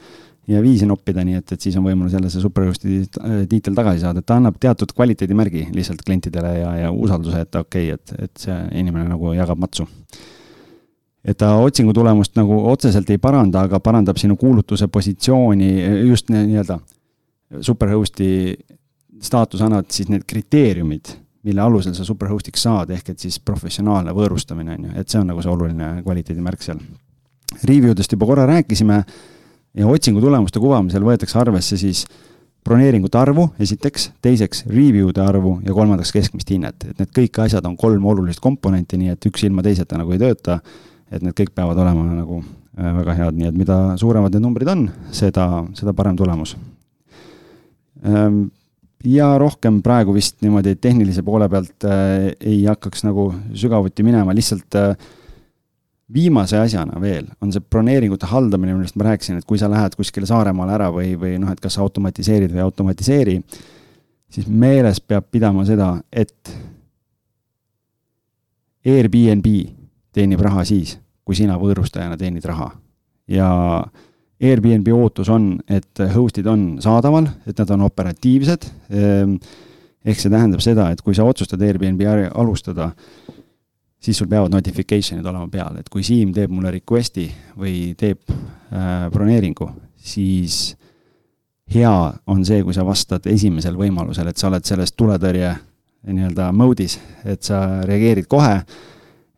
ja viisi noppida, nii et, et siis on võimalus jälle see superjusti äh, tiitel tagasi saada, et ta annab teatud kvaliteedimärgi lihtsalt klientidele ja, ja usalduse, et okei okay,, et, et see inimene nagu jagab matsu. et ta otsingu tulemust nagu otseselt ei paranda, aga parandab sinu kuulutuse positsiooni just nii-öelda superhost'i staatus annavad siis need kriteeriumid, mille alusel sa superhost'iks saad, ehk et siis professionaalne võõrustamine on ju, et see on nagu see oluline kvaliteedimärk seal. Review dest juba korra rääkisime ja otsingu tulemuste kuvamisel võetakse arvesse siis broneeringute arvu, esiteks, teiseks review'de arvu ja kolmandaks keskmist hinnet, et need kõik asjad on kolm olulist komponenti, nii et üks ilma teiseta nagu ei tööta. et need kõik peavad olema nagu äh, väga head, nii et mida suuremad need numbrid on, seda, seda parem tulemus. Ehm, ja rohkem praegu vist niimoodi tehnilise poole pealt äh, ei hakkaks nagu sügavuti minema, lihtsalt äh, viimase asjana veel on see broneeringute haldamine, millest ma rääkisin, et kui sa lähed kuskile Saaremaale ära või, või noh, et kas sa automatiseerid või ei automatiseeri, siis meeles peab pidama seda, et Airbnb teenib raha siis, kui sina võõrustajana teenid raha. ja Airbnb ootus on, et host'id on saadaval, et nad on operatiivsed. Ehk see tähendab seda, et kui sa otsustad Airbnb alustada siis sul peavad notification'id olema peal, et kui Siim teeb mulle request'i või teeb äh, broneeringu, siis hea on see, kui sa vastad esimesel võimalusel, et sa oled selles tuletõrje nii-öelda mode'is, et sa reageerid kohe.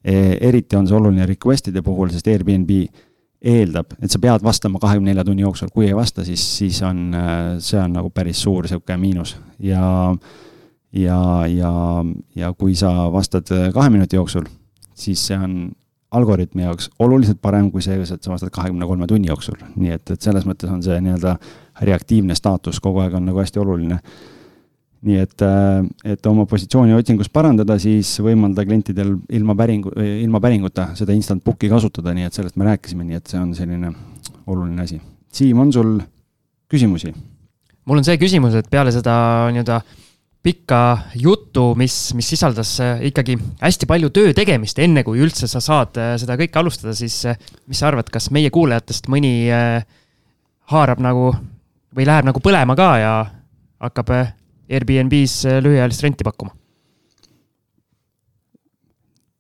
E,. eriti on see oluline request'ide puhul, sest Airbnb eeldab, et sa pead vastama kahekümne nelja tunni jooksul, kui ei vasta, siis, siis on, see on nagu päris suur sihuke miinus. Ja ja, ja, ja kui sa vastad kahe minuti jooksul, siis see on algoritmi jaoks oluliselt parem kui see, et sa vastad kahekümne kolme tunni jooksul, nii et, et selles mõttes on see nii-öelda reaktiivne staatus kogu aeg on nagu hästi oluline. nii et, et oma positsiooni otsingus parandada, siis võimalda klientidel ilma päringu, ilma päringuta seda instant book'i kasutada, nii et sellest me rääkisime, nii et see on selline oluline asi. Siim, on sul küsimusi? mul on see küsimus, et peale seda nii-öelda pikka juttu, mis, mis sisaldas äh, ikkagi hästi palju töö tegemist, enne kui üldse sa saad äh, seda kõike alustada, siis äh, mis sa arvad, kas meie kuulajatest mõni haarab nagu või läheb nagu põlema ka ja hakkab Airbnb-s lühiajalist renti pakkuma?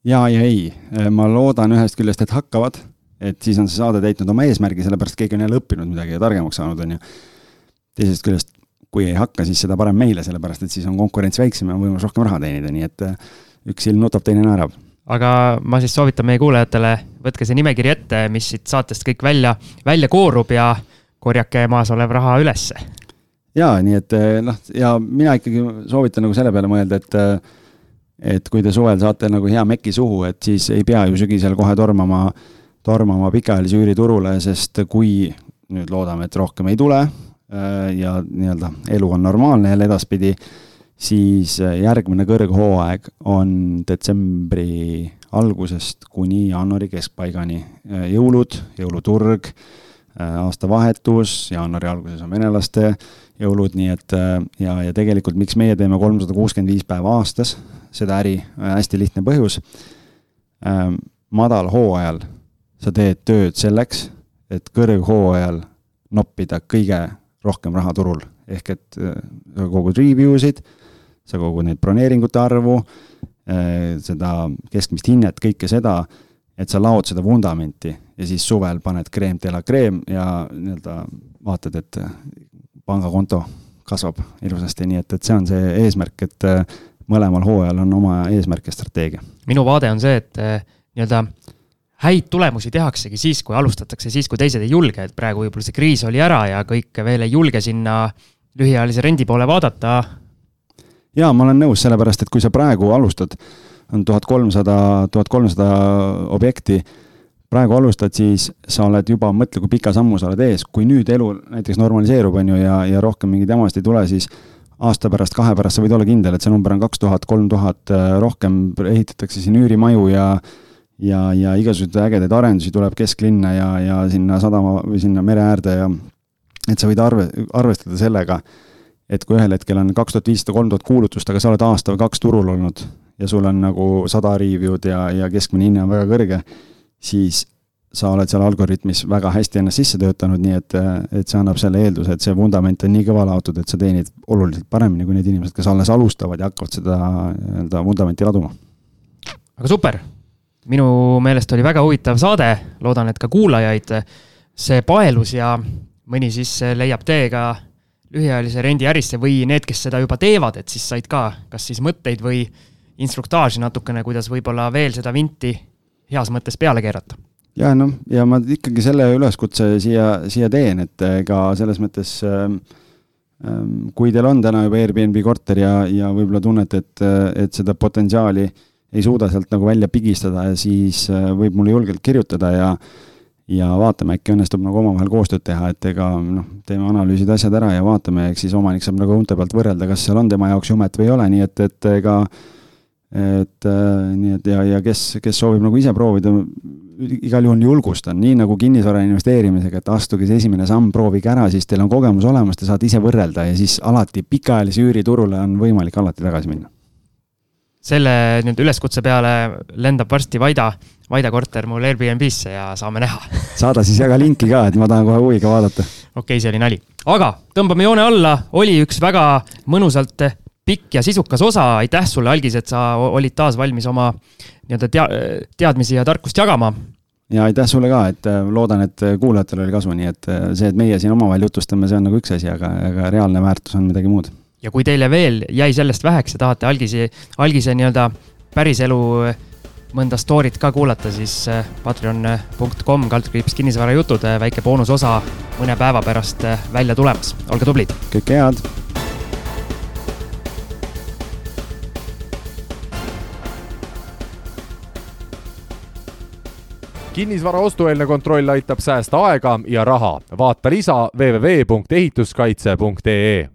ja, ja ei, ma loodan ühest küljest, et hakkavad, et siis on see saade täitnud oma eesmärgi, sellepärast keegi on jälle õppinud midagi ja targemaks saanud, on ju. teisest küljest kui ei hakka, siis seda parem meile, sellepärast et siis on konkurents väiksem ja on võimalus rohkem raha teenida, nii et äh, üks silm nutab, teine naerab. aga ma siis soovitan meie kuulajatele, võtke see nimekiri ette, mis siit saatest kõik välja, välja koorub ja korjake maas olev raha ülesse. ja nii et äh, noh, ja mina ikkagi soovitan nagu selle peale mõelda, et äh, et kui te suvel saate nagu hea meki suhu, et siis ei pea ju sügisel kohe tormama, tormama pikaajalise üüriturule, sest kui nüüd loodame, et rohkem ei tule, ja nii-öelda elu on normaalne jälle edaspidi, siis äh, järgmine kõrghooaeg on detsembri algusest kuni jaanuari keskpaigani. Äh, jõulud, jõuluturg, aastavahetus, jaanuari alguses on venelaste jõulud, nii et ja, ja tegelikult miks meie teeme kolmsada kuuskümmend viis päeva aastas seda äri, hästi lihtne põhjus. madalhooajal sa teed tööd selleks, et kõrghooajal noppida kõige rohkem raha turul. ehk et äh, sa kogud review sid, sa kogud neid broneeringute arvu, äh, seda keskmist hinnet, kõike seda, et sa laod seda vundamenti ja siis suvel paned kreem de la kreem ja nii-öelda vaatad, et äh, pangakonto kasvab ilusasti, nii et, et see on see eesmärk, et mõlemal hooajal on oma eesmärk ja strateegia. minu vaade on see, et nii-öelda häid tulemusi tehaksegi siis, kui alustatakse, siis kui teised ei julge, et praegu võib-olla see kriis oli ära ja kõik veel ei julge sinna lühiajalise rendi poole vaadata. jaa, ma olen nõus, sellepärast et kui sa praegu alustad, on tuhat kolmsada, tuhat kolmsada objekti, praegu alustad, siis sa oled juba, mõtle, kui pika sammu sa oled ees, kui nüüd elu näiteks normaliseerub, on ju, ja, ja rohkem mingeid jamasid ei tule, siis aasta pärast, kahe pärast sa võid olla kindel, et see number on kaks tuhat, kolm tuhat, rohkem ehitatakse siin üürimaju ja ja, ja igasuguseid ägedaid arendusi tuleb kesklinna ja, ja sinna sadama või sinna mere äärde ja et sa võid arve, arvestada sellega, et kui ühel hetkel on kaks tuhat viissada, kolm tuhat kuulutust, aga sa oled aasta või kaks turul olnud ja sul on nagu sada review'd ja, ja keskmine hinne on väga kõrge, siis sa oled seal algoritmis väga hästi ennast sisse töötanud, nii et, et see annab selle eelduse, et see vundament on nii kõva laotud, et sa teenid oluliselt paremini kui need inimesed, kes alles alustavad ja hakkavad seda nii-öelda vundamenti laduma. aga super, minu meelest oli väga huvitav saade, loodan, et ka kuulajaid see paelus ja mõni siis leiab tee ka lühiajalise rendiärisse või need, kes seda juba teevad, et siis said ka kas siis mõtteid või instruktaaži natukene, kuidas võib-olla veel seda vinti heas mõttes peale keerata. ja noh, ja ma ikkagi selle üleskutse siia, siia teen, et ega selles mõttes ähm, ähm, kui teil on täna juba Airbnb korter ja, ja võib-olla tunnete, et, et seda potentsiaali äh, ei suuda sealt nagu välja pigistada ja siis äh, võib mulle julgelt kirjutada ja ja vaatame, äkki õnnestub nagu omavahel koostööd teha, et ega noh, teeme analüüsid, asjad ära ja vaatame, eks siis omanik saab nagu unte pealt võrrelda, kas seal on tema jaoks jumet või ei ole, nii et, et ega et äh, nii et ja, ja kes, kes soovib nagu ise proovida, igal juhul julgustan, nii nagu kinnisvara investeerimisega, et astuge see esimene samm, proovige ära, siis teil on kogemus olemas, te saate ise võrrelda ja siis alati pikaajalise üüriturule on võimalik alati tagasi minna selle nii-öelda üleskutse peale lendab varsti Vaida, Vaida korter mul Airbnb-sse ja saame näha. saada siis jaga linki ka, et ma tahan kohe huviga vaadata. okei okay,, see oli nali. aga tõmbame joone alla, oli üks väga mõnusalt pikk ja sisukas osa, aitäh sulle, Algis, et sa olid taas valmis oma nii-öelda tea-, teadmisi ja tarkust jagama ja aitäh sulle ka, et äh, loodan, et kuulajatel oli kasu, nii et äh, see, et meie siin omavahel jutustame, see on nagu üks asi, aga, aga reaalne väärtus on midagi muud ja kui teile veel jäi sellest väheks ja tahate algise, algise nii-öelda päriselu mõnda story't ka kuulata, siis äh, patreon.com kaldkriips kinnisvarajutud, äh, väike boonusosa mõne päeva pärast välja tulemas, olge tublid. kõike head. kinnisvara ostueelne kontroll aitab säästa aega ja raha. vaata lisa www.ehituskaitse.ee